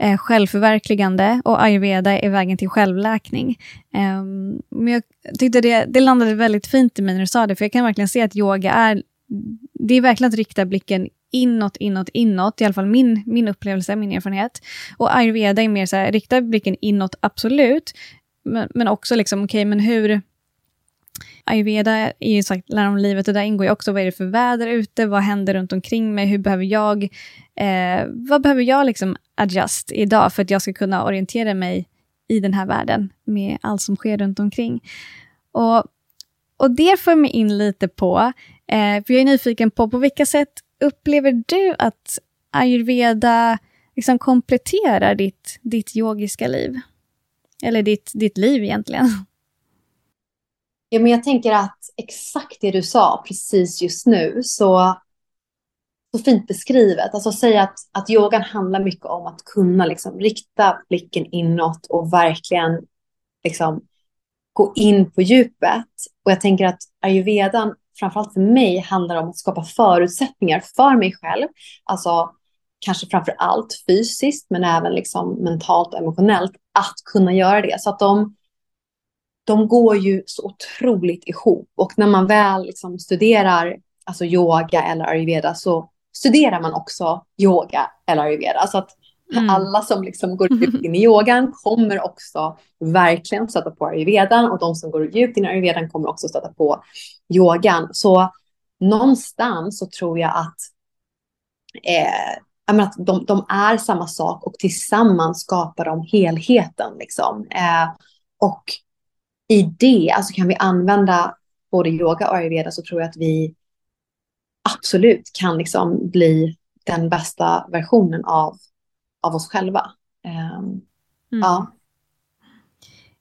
eh, självförverkligande och ayurveda är vägen till självläkning. Eh, men jag tyckte det, det landade väldigt fint i mig när du sa det, för jag kan verkligen se att yoga är, det är verkligen att rikta blicken inåt, inåt, inåt, i alla fall min, min upplevelse, min erfarenhet. Och ayurveda är mer så här, rikta blicken inåt, absolut, men, men också liksom, okej, okay, men hur... Ayurveda är ju sagt lära om livet och där ingår ju också vad är det för väder ute, vad händer runt omkring mig, hur behöver jag, eh, vad behöver jag liksom adjust idag för att jag ska kunna orientera mig i den här världen med allt som sker runt omkring. Och, och det för mig in lite på, eh, för jag är nyfiken på, på vilka sätt upplever du att ayurveda liksom kompletterar ditt, ditt yogiska liv? Eller ditt, ditt liv egentligen. Ja, men jag tänker att exakt det du sa precis just nu, så, så fint beskrivet. Alltså säga att, att yogan handlar mycket om att kunna liksom, rikta blicken inåt och verkligen liksom, gå in på djupet. Och jag tänker att ayurvedan, framförallt för mig, handlar om att skapa förutsättningar för mig själv. Alltså kanske framför allt fysiskt, men även liksom mentalt och emotionellt, att kunna göra det. Så att de, de går ju så otroligt ihop. Och när man väl liksom studerar alltså yoga eller ayurveda så studerar man också yoga eller ayurveda. Så att mm. alla som liksom går djupt in i yogan kommer också verkligen stöta på ayurvedan och de som går djupt in i ayurvedan kommer också stöta på yogan. Så någonstans så tror jag att eh, att de, de, är samma sak och tillsammans skapar de helheten. Liksom. Eh, och i det, alltså kan vi använda både yoga och ayurveda så tror jag att vi absolut kan liksom bli den bästa versionen av, av oss själva. Eh, mm. Ja.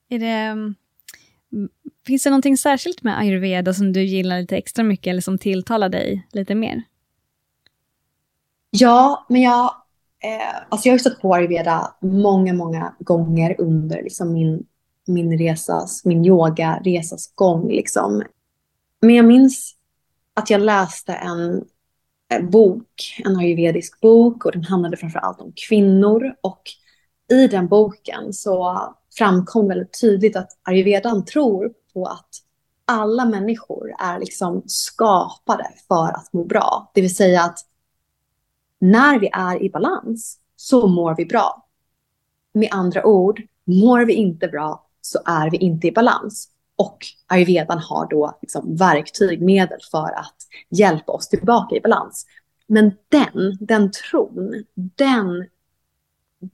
Är det, mm, finns det någonting särskilt med ayurveda som du gillar lite extra mycket eller som tilltalar dig lite mer? Ja, men jag, eh, alltså jag har stött på ayurveda många, många gånger under liksom min, min resas, min yogaresas gång. Liksom. Men jag minns att jag läste en eh, bok, en ayurvedisk bok och den handlade framför allt om kvinnor. Och i den boken så framkom väldigt tydligt att ayurvedan tror på att alla människor är liksom skapade för att må bra. Det vill säga att när vi är i balans så mår vi bra. Med andra ord, mår vi inte bra så är vi inte i balans. Och ayurvedan har då liksom verktyg, medel för att hjälpa oss tillbaka i balans. Men den, den tron, den,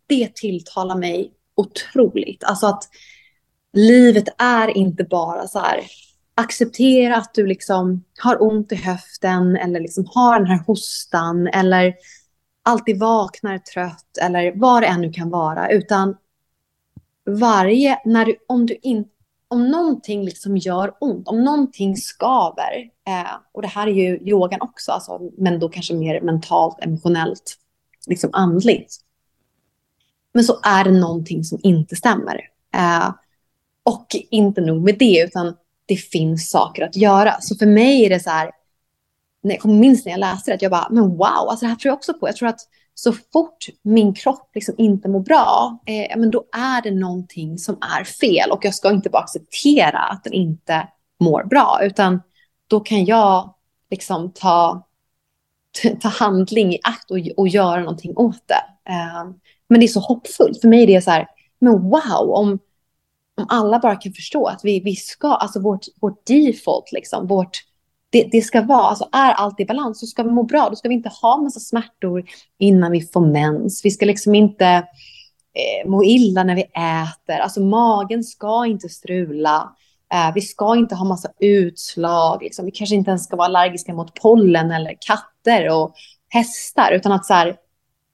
det tilltalar mig otroligt. Alltså att livet är inte bara så här, acceptera att du liksom har ont i höften eller liksom har den här hostan eller alltid vaknar trött eller vad det än nu kan vara. Utan varje, när du, om, du in, om någonting liksom gör ont, om någonting skaver, eh, och det här är ju yogan också, alltså, men då kanske mer mentalt, emotionellt, liksom andligt. Men så är det någonting som inte stämmer. Eh, och inte nog med det, utan det finns saker att göra. Så för mig är det så här, när jag minns när jag läste det, att jag bara, men wow, alltså det här tror jag också på. Jag tror att så fort min kropp liksom inte mår bra, eh, men då är det någonting som är fel. Och jag ska inte bara acceptera att den inte mår bra, utan då kan jag liksom ta, ta handling i akt och, och göra någonting åt det. Eh, men det är så hoppfullt. För mig är det så här, men wow, om, om alla bara kan förstå att vi, vi ska, alltså vårt, vårt default, liksom, vårt det, det, ska vara, alltså är allt i balans så ska vi må bra. Då ska vi inte ha massa smärtor innan vi får mens. Vi ska liksom inte eh, må illa när vi äter. Alltså magen ska inte strula. Eh, vi ska inte ha massa utslag. Liksom. Vi kanske inte ens ska vara allergiska mot pollen eller katter och hästar. Utan att så här,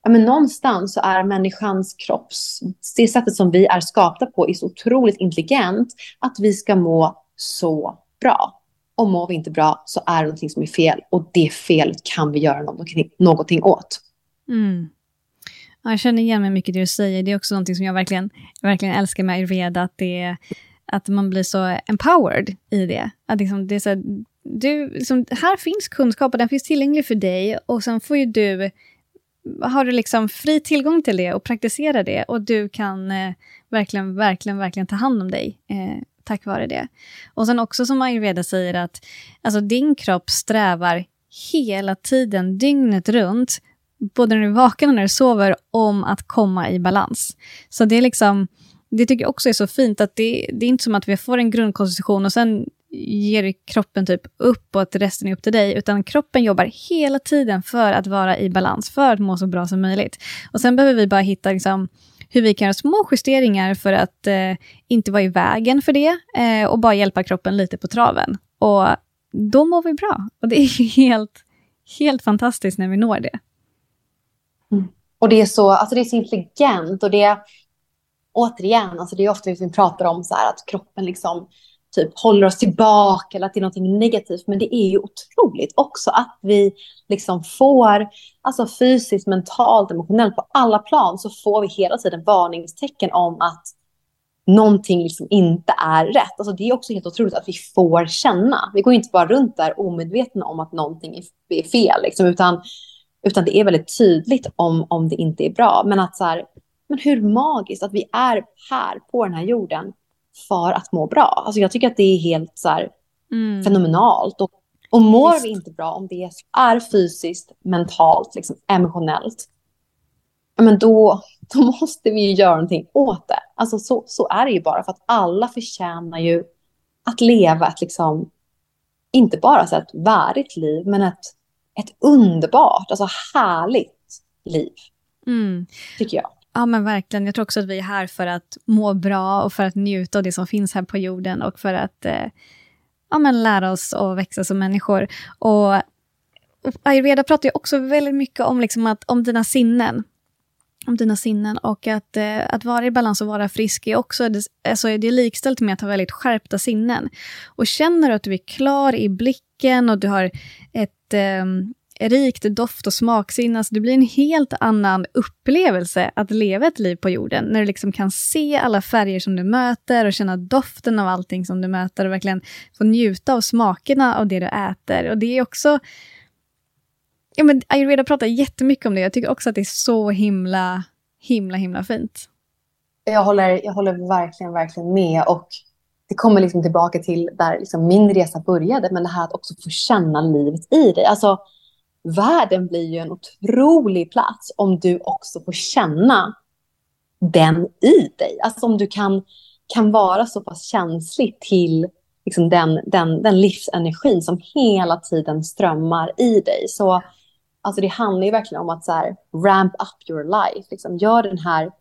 ja, men någonstans så är människans kropps, det sättet som vi är skapta på är så otroligt intelligent att vi ska må så bra. Och mår vi inte bra så är det någonting som är fel. Och det felet kan vi göra någonting, någonting åt. Mm. Ja, jag känner igen mig mycket i det du säger. Det är också någonting som jag verkligen, verkligen älskar med ayurveda. Att det, att man blir så empowered i det. Att liksom, det är så här, du, liksom, här finns kunskap och den finns tillgänglig för dig och sen får ju du har du liksom fri tillgång till det och praktisera det och du kan eh, verkligen, verkligen, verkligen ta hand om dig eh, tack vare det. Och sen också som ayurveda säger att alltså, din kropp strävar hela tiden, dygnet runt, både när du är vaken och när du sover, om att komma i balans. Så det är liksom, det tycker jag också är så fint, att det, det är inte som att vi får en grundkonstitution och sen ger kroppen typ upp och att resten är upp till dig, utan kroppen jobbar hela tiden för att vara i balans, för att må så bra som möjligt. Och sen behöver vi bara hitta liksom, hur vi kan göra små justeringar för att eh, inte vara i vägen för det eh, och bara hjälpa kroppen lite på traven. Och då mår vi bra. Och det är helt, helt fantastiskt när vi når det. Mm. Och det är, så, alltså det är så intelligent och det återigen, alltså det är ofta vi pratar om så här, att kroppen liksom typ håller oss tillbaka eller att det är något negativt. Men det är ju otroligt också att vi liksom får, alltså fysiskt, mentalt, emotionellt, på alla plan så får vi hela tiden varningstecken om att någonting liksom inte är rätt. Alltså det är också helt otroligt att vi får känna. Vi går inte bara runt där omedvetna om att någonting är fel, liksom, utan, utan det är väldigt tydligt om, om det inte är bra. Men att så här, men hur magiskt att vi är här på den här jorden för att må bra. Alltså jag tycker att det är helt så här, mm. fenomenalt. Och, och mår Visst. vi inte bra, om det är fysiskt, mentalt, liksom, emotionellt, men då, då måste vi ju göra någonting åt det. Alltså så, så är det ju bara, för att alla förtjänar ju att leva ett, liksom, inte bara så ett värdigt liv, men ett, ett underbart, alltså härligt liv. Mm. Tycker jag. Ja, men verkligen. Jag tror också att vi är här för att må bra och för att njuta av det som finns här på jorden och för att eh, ja, men lära oss att växa som människor. Och, ayurveda pratar ju också väldigt mycket om, liksom att, om dina sinnen. Om dina sinnen och att, eh, att vara i balans och vara frisk är också alltså, det likställt med att ha väldigt skärpta sinnen. Och känner du att du är klar i blicken och du har ett eh, rikt doft och smaksinne. Alltså det blir en helt annan upplevelse att leva ett liv på jorden, när du liksom kan se alla färger som du möter och känna doften av allting som du möter och verkligen få njuta av smakerna av det du äter. Och det är också... Ja, men ayurveda pratar jättemycket om det. Jag tycker också att det är så himla, himla, himla fint. Jag håller, jag håller verkligen, verkligen med. Och det kommer liksom tillbaka till där liksom min resa började, men det här att också få känna livet i dig. Alltså, världen blir ju en otrolig plats om du också får känna den i dig. Alltså om du kan, kan vara så pass känslig till liksom den, den, den livsenergin som hela tiden strömmar i dig. Så alltså det handlar ju verkligen om att så här, ramp up your life. Liksom, gör den här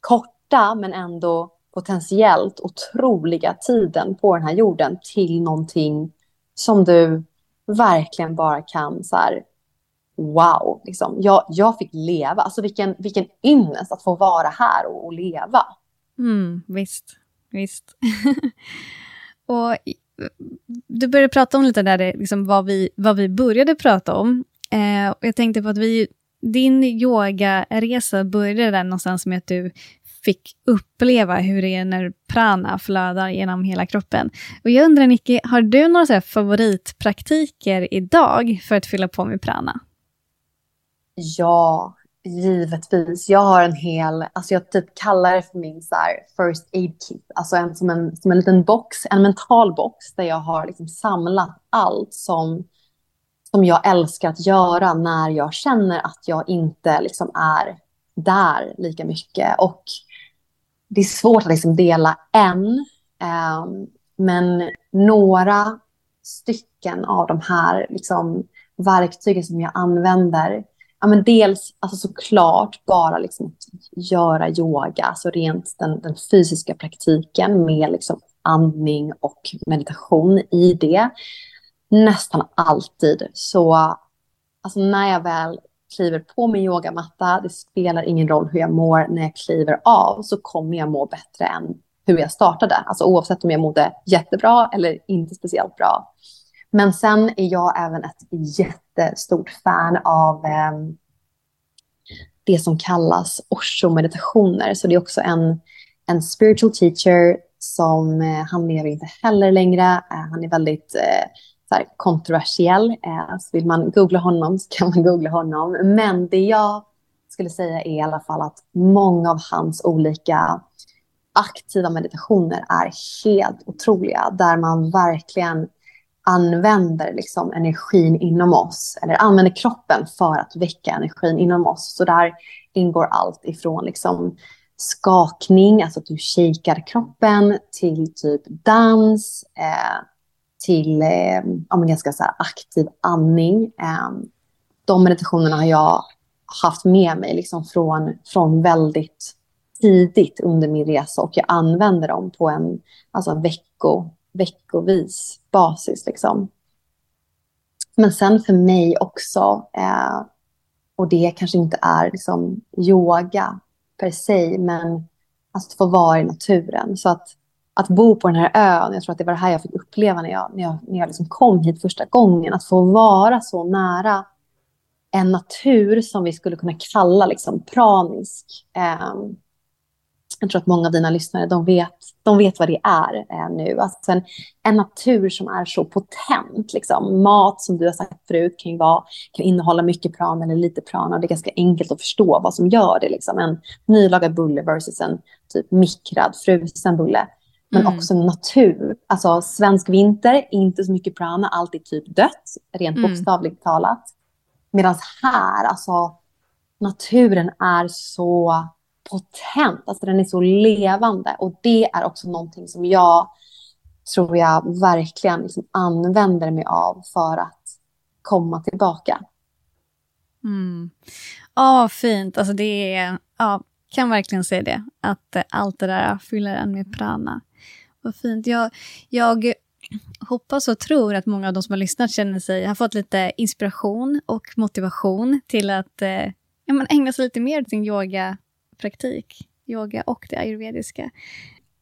korta men ändå potentiellt otroliga tiden på den här jorden till någonting som du verkligen bara kan så här, wow, liksom. jag, jag fick leva. Alltså vilken, vilken ynnest att få vara här och, och leva. Mm, visst, visst. och eh, du började prata om lite där, eh, liksom vad, vi, vad vi började prata om. Eh, och jag tänkte på att vi, din yogaresa började där någonstans med att du fick uppleva hur det är när prana flödar genom hela kroppen. Och jag undrar Nicky, har du några så favoritpraktiker idag för att fylla på med prana? Ja, givetvis. Jag har en hel, alltså jag typ kallar det för min så first aid kit, alltså en, som, en, som en liten box, en mental box där jag har liksom samlat allt som, som jag älskar att göra när jag känner att jag inte liksom är där lika mycket. Och det är svårt att liksom dela en, eh, men några stycken av de här liksom verktygen som jag använder ja, men dels alltså såklart bara liksom att göra yoga, alltså rent den, den fysiska praktiken med liksom andning och meditation i det. Nästan alltid. Så alltså när jag väl kliver på min yogamatta, det spelar ingen roll hur jag mår när jag kliver av, så kommer jag må bättre än hur jag startade. Alltså oavsett om jag mådde jättebra eller inte speciellt bra. Men sen är jag även ett jättestort fan av eh, det som kallas Osho-meditationer. Så det är också en, en spiritual teacher som, eh, han lever inte heller längre. Eh, han är väldigt så här, kontroversiell. Så vill man googla honom så kan man googla honom. Men det jag skulle säga är i alla fall att många av hans olika aktiva meditationer är helt otroliga. Där man verkligen använder liksom energin inom oss, eller använder kroppen för att väcka energin inom oss. Så där ingår allt ifrån liksom skakning, alltså att du shakar kroppen, till typ dans, eh, till eh, om ganska så aktiv andning. Eh, de meditationerna har jag haft med mig liksom från, från väldigt tidigt under min resa och jag använder dem på en alltså vecko, veckovis basis. Liksom. Men sen för mig också, eh, och det kanske inte är liksom yoga per se, men att få vara i naturen. Så att, att bo på den här ön, jag tror att det var det här jag fick uppleva när jag, när jag, när jag liksom kom hit första gången. Att få vara så nära en natur som vi skulle kunna kalla liksom pranisk. Eh, jag tror att många av dina lyssnare de vet, de vet vad det är eh, nu. Alltså en, en, natur som är så potent. Liksom. Mat, som du har sagt förut, kan, vara, kan innehålla mycket prana eller lite prana. Det är ganska enkelt att förstå vad som gör det. Liksom. En nylagad bulle versus en typ mikrad, frusen bulle. Men mm. också natur. Alltså svensk vinter, inte så mycket prana, alltid typ dött, rent mm. bokstavligt talat. Medan här, alltså naturen är så potent, alltså den är så levande. Och det är också någonting som jag tror jag verkligen liksom använder mig av för att komma tillbaka. Mm. Oh, fint. Alltså det är, ja, kan verkligen se det. Att eh, allt det där fyller en med prana. Vad fint. Jag, jag hoppas och tror att många av de som har lyssnat känner sig, har fått lite inspiration och motivation till att eh, ja, ägna sig lite mer åt sin yoga yogapraktik, yoga och det ayurvediska.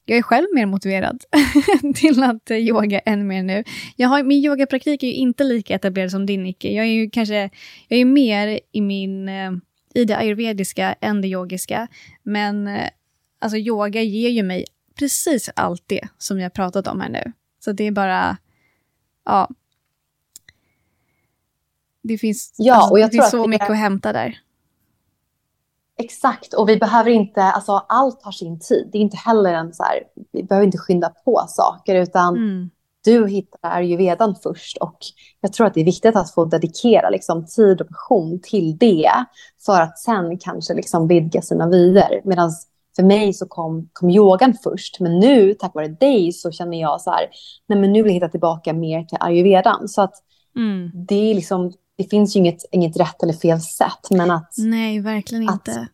Jag är själv mer motiverad till att yoga än mer nu. Jag har, min yogapraktik är ju inte lika etablerad som din, Nicke. Jag är ju kanske jag är mer i, min, eh, i det ayurvediska än det yogiska. Men eh, alltså yoga ger ju mig precis allt det som jag pratat om här nu. Så det är bara, ja. Det finns, ja, alltså, och jag det finns så mycket är... att hämta där. Exakt, och vi behöver inte, alltså allt har sin tid. Det är inte heller en så här, vi behöver inte skynda på saker, utan mm. du hittar ayurvedan först. Och jag tror att det är viktigt att få dedikera liksom, tid och passion till det, för att sen kanske liksom vidga sina vyer. Medan för mig så kom, kom yogan först, men nu tack vare dig så känner jag så här, nej men nu vill jag hitta tillbaka mer till ayurvedan. Så att mm. det är liksom, det finns ju inget, inget rätt eller fel sätt, men att... Nej, verkligen att, inte.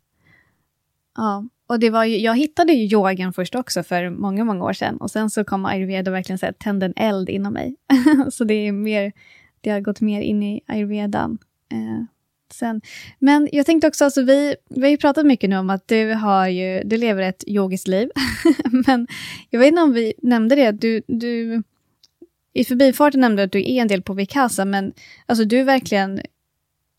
Ja, och det var ju, jag hittade ju yogan först också för många, många år sedan. Och sen så kom ayurveda och verkligen så här, tände en eld inom mig. så det är mer, det har gått mer in i ayurvedan. Eh, sen. Men jag tänkte också, alltså vi, vi har ju pratat mycket nu om att du, har ju, du lever ett yogiskt liv. Men jag vet inte om vi nämnde det, du, du i förbifarten nämnde du att du är en del på Vikasa, men alltså du verkligen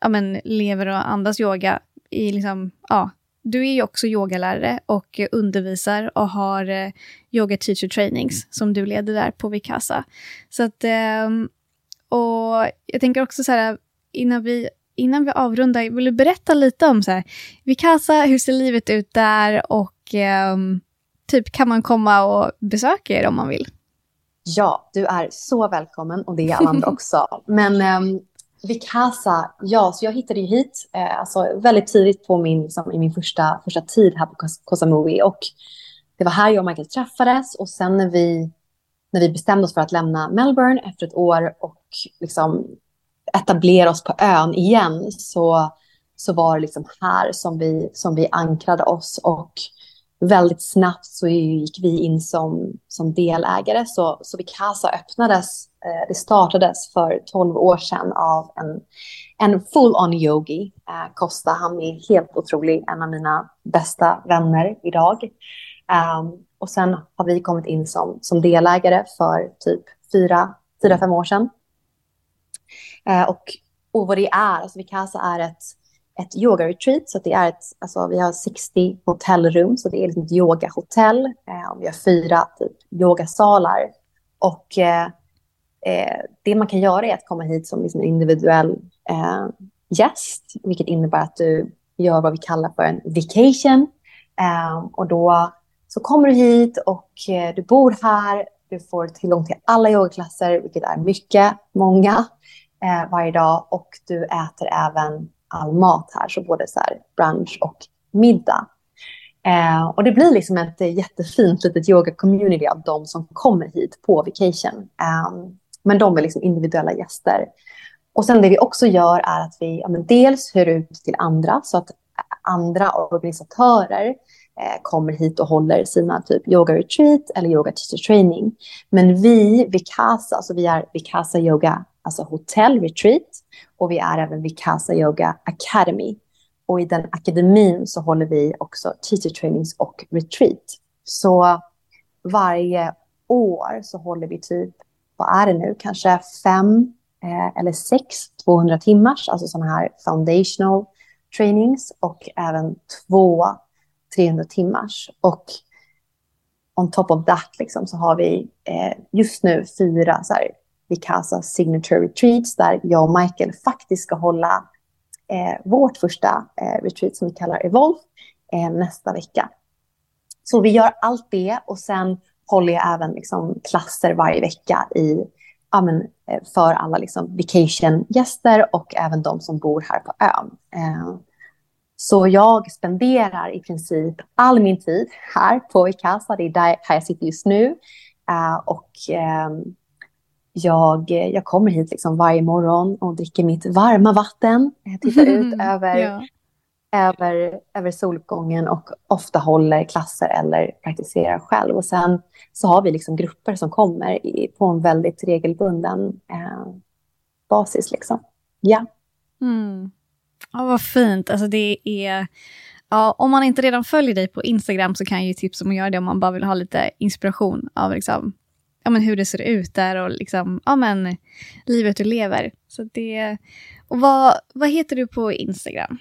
ja, men, lever och andas yoga i liksom, ja, du är ju också yogalärare och undervisar och har eh, yoga teacher trainings som du leder där på Vikasa. Så att, eh, och jag tänker också så här, innan vi innan vi avrundar, vill du berätta lite om så här, Vikasa, hur ser livet ut där och eh, typ kan man komma och besöka er om man vill? Ja, du är så välkommen och det är alla andra också. Men eh, Vikasa, ja, så jag hittade ju hit eh, alltså väldigt tidigt på min, liksom, i min första, första tid här på Kosa Movie. Och det var här jag och Michael träffades och sen när vi, när vi bestämde oss för att lämna Melbourne efter ett år och liksom etablera oss på ön igen så, så var det liksom här som vi, som vi ankrade oss. Och väldigt snabbt så gick vi in som, som delägare. Så, så Vicasa öppnades, eh, det startades för 12 år sedan av en, en full-on yogi. Eh, Costa, han är helt otrolig, en av mina bästa vänner idag. Um, och sen har vi kommit in som, som delägare för typ fyra, fyra, fem år sedan. Eh, och, och vad det är, alltså Vicasa är ett, ett yoga-retreat. Så det är ett, alltså, vi har 60 hotellrum, så det är liksom ett yogahotell. Eh, vi har fyra typ, yogasalar. Och eh, eh, det man kan göra är att komma hit som liksom individuell eh, gäst, vilket innebär att du gör vad vi kallar för en vacation. Eh, och då så kommer du hit och eh, du bor här. Du får tillgång till alla yogaklasser, vilket är mycket, många, eh, varje dag. Och du äter även all mat här, så både så här brunch och middag. Eh, och det blir liksom ett eh, jättefint litet yoga-community av de som kommer hit på vacation. Eh, men de är liksom individuella gäster. Och sen det vi också gör är att vi ja, dels hyr ut till andra så att andra organisatörer eh, kommer hit och håller sina typ yoga retreat eller yoga teacher training. Men vi, Vikasa, alltså vi är Vikasa yoga, alltså hotell retreat och vi är även Vikasa yoga academy. Och i den akademin så håller vi också teacher trainings och retreat. Så varje år så håller vi typ, vad är det nu, kanske fem eh, eller sex 200 timmars, alltså sådana här foundational trainings och även två 300 timmars. Och on top of that liksom, så har vi eh, just nu fyra så här, Vikasa Signature Retreats där jag och Michael faktiskt ska hålla eh, vårt första eh, retreat som vi kallar Evolve eh, nästa vecka. Så vi gör allt det och sen håller jag även liksom, klasser varje vecka i, ja, men, eh, för alla liksom, vacation-gäster och även de som bor här på ön. Eh, så jag spenderar i princip all min tid här på Icasa. Det är där här jag sitter just nu. Eh, och ehm, jag, jag kommer hit liksom varje morgon och dricker mitt varma vatten. Jag tittar ut över, ja. över, över soluppgången och ofta håller klasser eller praktiserar själv. Och sen så har vi liksom grupper som kommer i, på en väldigt regelbunden uh, basis. Liksom. Ja. Mm. Ja, vad fint. Alltså det är... Ja, om man inte redan följer dig på Instagram så kan jag ju tipsa om att göra det om man bara vill ha lite inspiration av liksom, ja, men hur det ser ut där och liksom, ja, men, livet du lever. Så det, och vad, vad heter du på Instagram?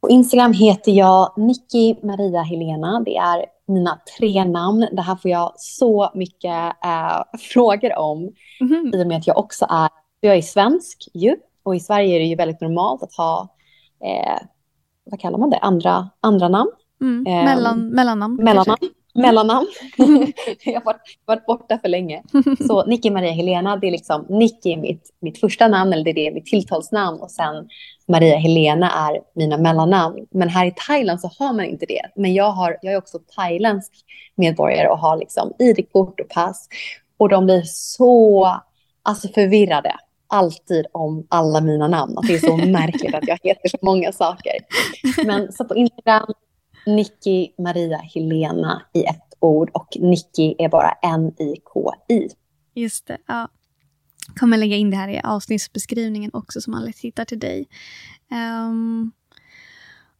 På Instagram heter jag Nicky Maria Helena. Det är mina tre namn. Det här får jag så mycket äh, frågor om. Mm. I och med att jag också är, jag är svensk ju. Och i Sverige är det ju väldigt normalt att ha eh, vad kallar man det, andra, andra namn. Mm, eh, mellan, mellannamn. Mellannamn. Mellannamn. jag har varit, varit, borta för länge. Så Nicky Maria Helena, det är liksom Nicky mitt, mitt första namn, eller det är mitt tilltalsnamn. Och sen Maria Helena är mina mellannamn. Men här i Thailand så har man inte det. Men jag, har, jag är också thailändsk medborgare och har liksom ID-kort och pass. Och de blir så alltså förvirrade alltid om alla mina namn. Att det är så märkligt att jag heter så många saker. Men så på Instagram, Nicky Maria Helena i ett ord och Nicky är bara N-I-K-I. Just det, ja. kommer lägga in det här i avsnittsbeskrivningen också så man lätt hittar till dig. Um,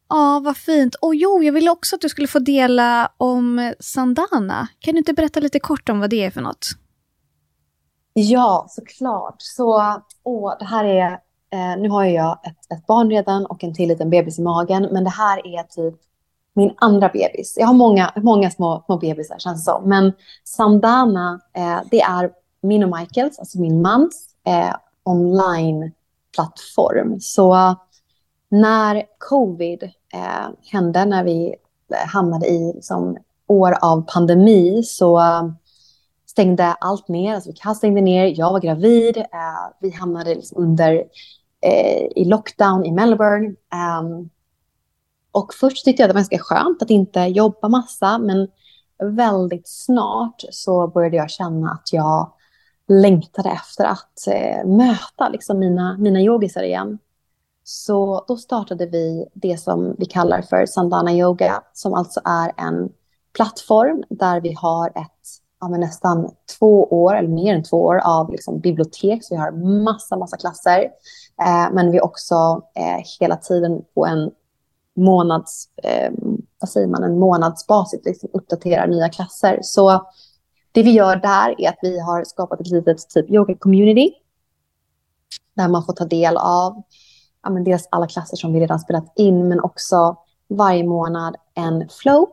ja, vad fint. Och jo, jag ville också att du skulle få dela om Sandana. Kan du inte berätta lite kort om vad det är för något? Ja, såklart. Så åh, det här är, eh, nu har jag ett, ett barn redan och en till liten bebis i magen, men det här är typ min andra bebis. Jag har många, många små, små bebisar känns det som. Men Sandana, eh, det är min och Michaels, alltså min mans, eh, online-plattform. Så när covid eh, hände, när vi eh, hamnade i liksom, år av pandemi, så eh, stängde allt ner. Alltså vi stängde ner, jag var gravid, eh, vi hamnade liksom under eh, i lockdown i Melbourne. Um, och först tyckte jag det var ganska skönt att inte jobba massa, men väldigt snart så började jag känna att jag längtade efter att eh, möta liksom, mina, mina yogisar igen. Så då startade vi det som vi kallar för Sandana Yoga, som alltså är en plattform där vi har ett ja, men nästan två år, eller mer än två år, av liksom bibliotek. Så vi har massa, massa klasser. Eh, men vi är också eh, hela tiden på en månads, eh, vad säger man, en månadsbasis liksom uppdaterar nya klasser. Så det vi gör där är att vi har skapat ett litet typ yoga-community där man får ta del av ja, men dels alla klasser som vi redan spelat in, men också varje månad en flow,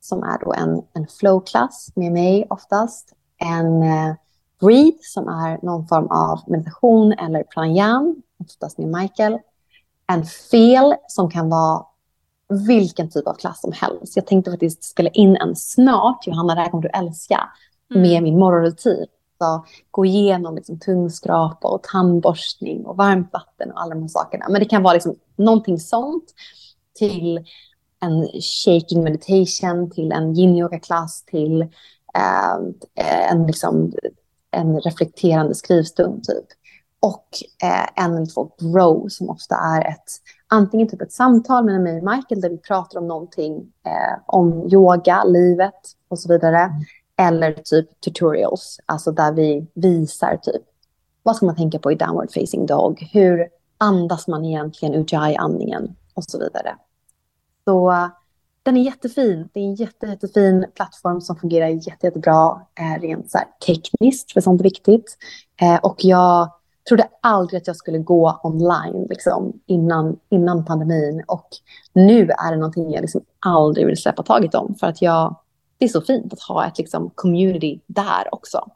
som är då en, en flow-klass med mig oftast. En eh, breathe, som är någon form av meditation eller pranayam, oftast med Michael. En feel, som kan vara vilken typ av klass som helst. Jag tänkte faktiskt spela in en snart, Johanna, det här kommer du älska, mm. med min morgonrutin. Så gå igenom liksom tungskrapa och tandborstning och varmt vatten och alla de här sakerna. Men det kan vara liksom någonting sånt till en shaking meditation, till en yin-yoga-klass, till eh, en, liksom, en reflekterande skrivstund typ. Och eh, en eller två grow som ofta är ett antingen typ ett samtal med mig och Michael där vi pratar om någonting eh, om yoga, livet och så vidare. Mm. Eller typ tutorials, alltså där vi visar typ vad ska man tänka på i downward facing dog? Hur andas man egentligen ujjayi-andningen och så vidare. Så den är jättefin. Det är en jätte, jättefin plattform som fungerar jätte, jättebra eh, rent så tekniskt, för sånt är viktigt. Eh, och jag trodde aldrig att jag skulle gå online liksom, innan, innan pandemin. Och nu är det någonting jag liksom aldrig vill släppa taget om. För att jag, det är så fint att ha ett liksom, community där också.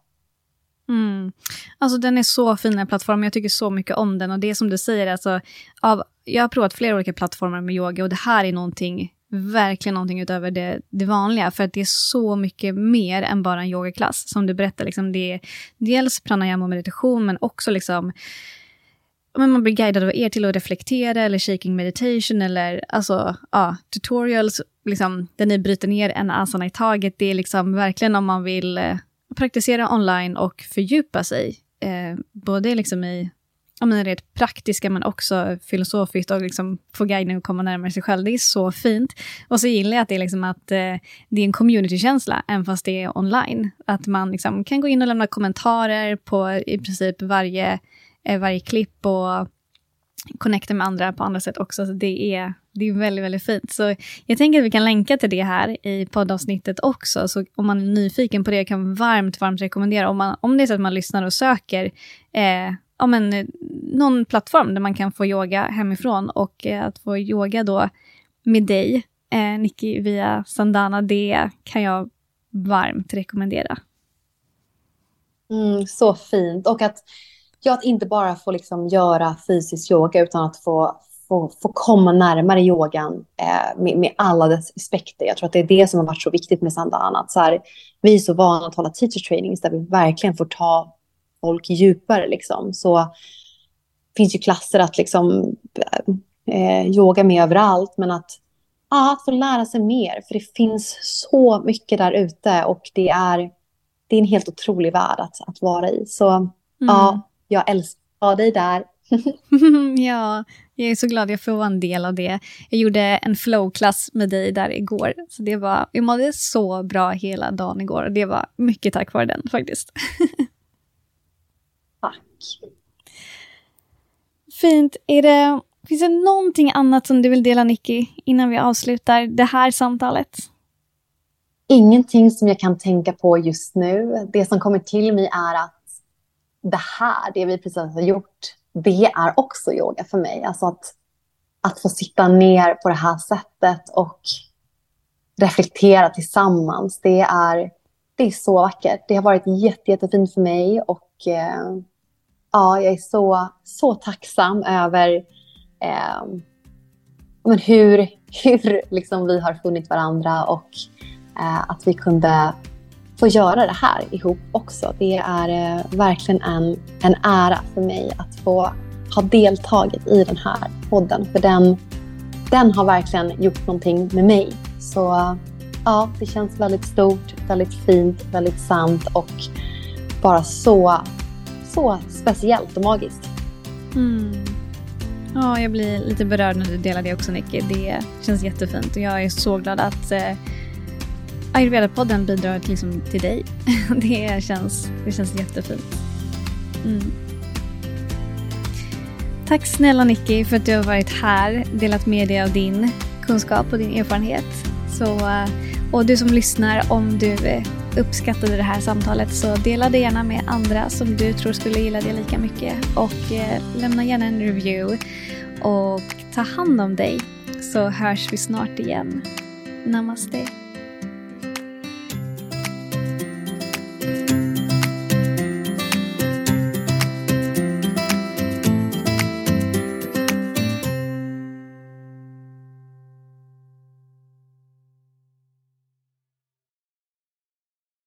Mm. Alltså den är så fin den plattformen, jag tycker så mycket om den. Och det är som du säger, alltså, av, jag har provat flera olika plattformar med yoga och det här är någonting verkligen någonting utöver det, det vanliga, för att det är så mycket mer än bara en yogaklass. Som du berättar, liksom, det är dels pranayama och meditation, men också liksom men man blir guidad av er till att reflektera eller shaking meditation eller alltså, ja, tutorials liksom, där ni bryter ner en asana i taget. Det är liksom verkligen om man vill eh, praktisera online och fördjupa sig. Eh, både liksom i ja, men rent praktiska men också filosofiskt och liksom få guiden att komma närmare sig själv. Det är så fint. Och så gillar jag att det är, liksom att, eh, det är en communitykänsla, även fast det är online. Att man liksom kan gå in och lämna kommentarer på i princip varje, eh, varje klipp och connecta med andra på andra sätt också. Så det är, det är väldigt, väldigt fint. Så jag tänker att vi kan länka till det här i poddavsnittet också. Så om man är nyfiken på det kan jag varmt, varmt rekommendera. Om, man, om det är så att man lyssnar och söker eh, ja, men, eh, någon plattform där man kan få yoga hemifrån och eh, att få yoga då med dig, eh, Nicky, via Sandana, det kan jag varmt rekommendera. Mm, så fint. Och att, ja, att inte bara få liksom göra fysisk yoga utan att få, få, få komma närmare yogan eh, med, med, alla dess aspekter. Jag tror att det är det som har varit så viktigt med Sandana. Att så här, vi är så vana att hålla teacher trainings där vi verkligen får ta folk djupare. Liksom. Så finns ju klasser att liksom, eh, yoga med överallt, men att, ja, att få lära sig mer. För det finns så mycket där ute och det är, det är en helt otrolig värld att, att vara i. Så mm. ja, jag älskar dig där. ja, jag är så glad jag får vara en del av det. Jag gjorde en flow-klass med dig där igår. Så det var, jag mådde så bra hela dagen igår. Det var mycket tack vare den faktiskt. Fint. Är det, finns det någonting annat som du vill dela, Nicky, innan vi avslutar det här samtalet? Ingenting som jag kan tänka på just nu. Det som kommer till mig är att det här, det vi precis har gjort, det är också yoga för mig. Alltså att, att få sitta ner på det här sättet och reflektera tillsammans, det är, det är så vackert. Det har varit jätte, jättefint för mig och eh, ja, jag är så, så tacksam över eh, men hur, hur liksom vi har funnit varandra och eh, att vi kunde få göra det här ihop också. Det är eh, verkligen en, en ära för mig att få ha deltagit i den här podden. För den, den har verkligen gjort någonting med mig. Så ja, det känns väldigt stort, väldigt fint, väldigt sant och bara så så speciellt och magiskt. Mm. Ja, jag blir lite berörd när du delar det också Nicky. Det känns jättefint och jag är så glad att eh, Ayurveda-podden bidrar liksom till dig. det, känns, det känns jättefint. Mm. Tack snälla Nicky för att du har varit här, delat med dig av din kunskap och din erfarenhet. Så, eh, och du som lyssnar, om du eh, uppskattade det här samtalet så dela det gärna med andra som du tror skulle gilla det lika mycket och eh, lämna gärna en review. och ta hand om dig så hörs vi snart igen. Namaste.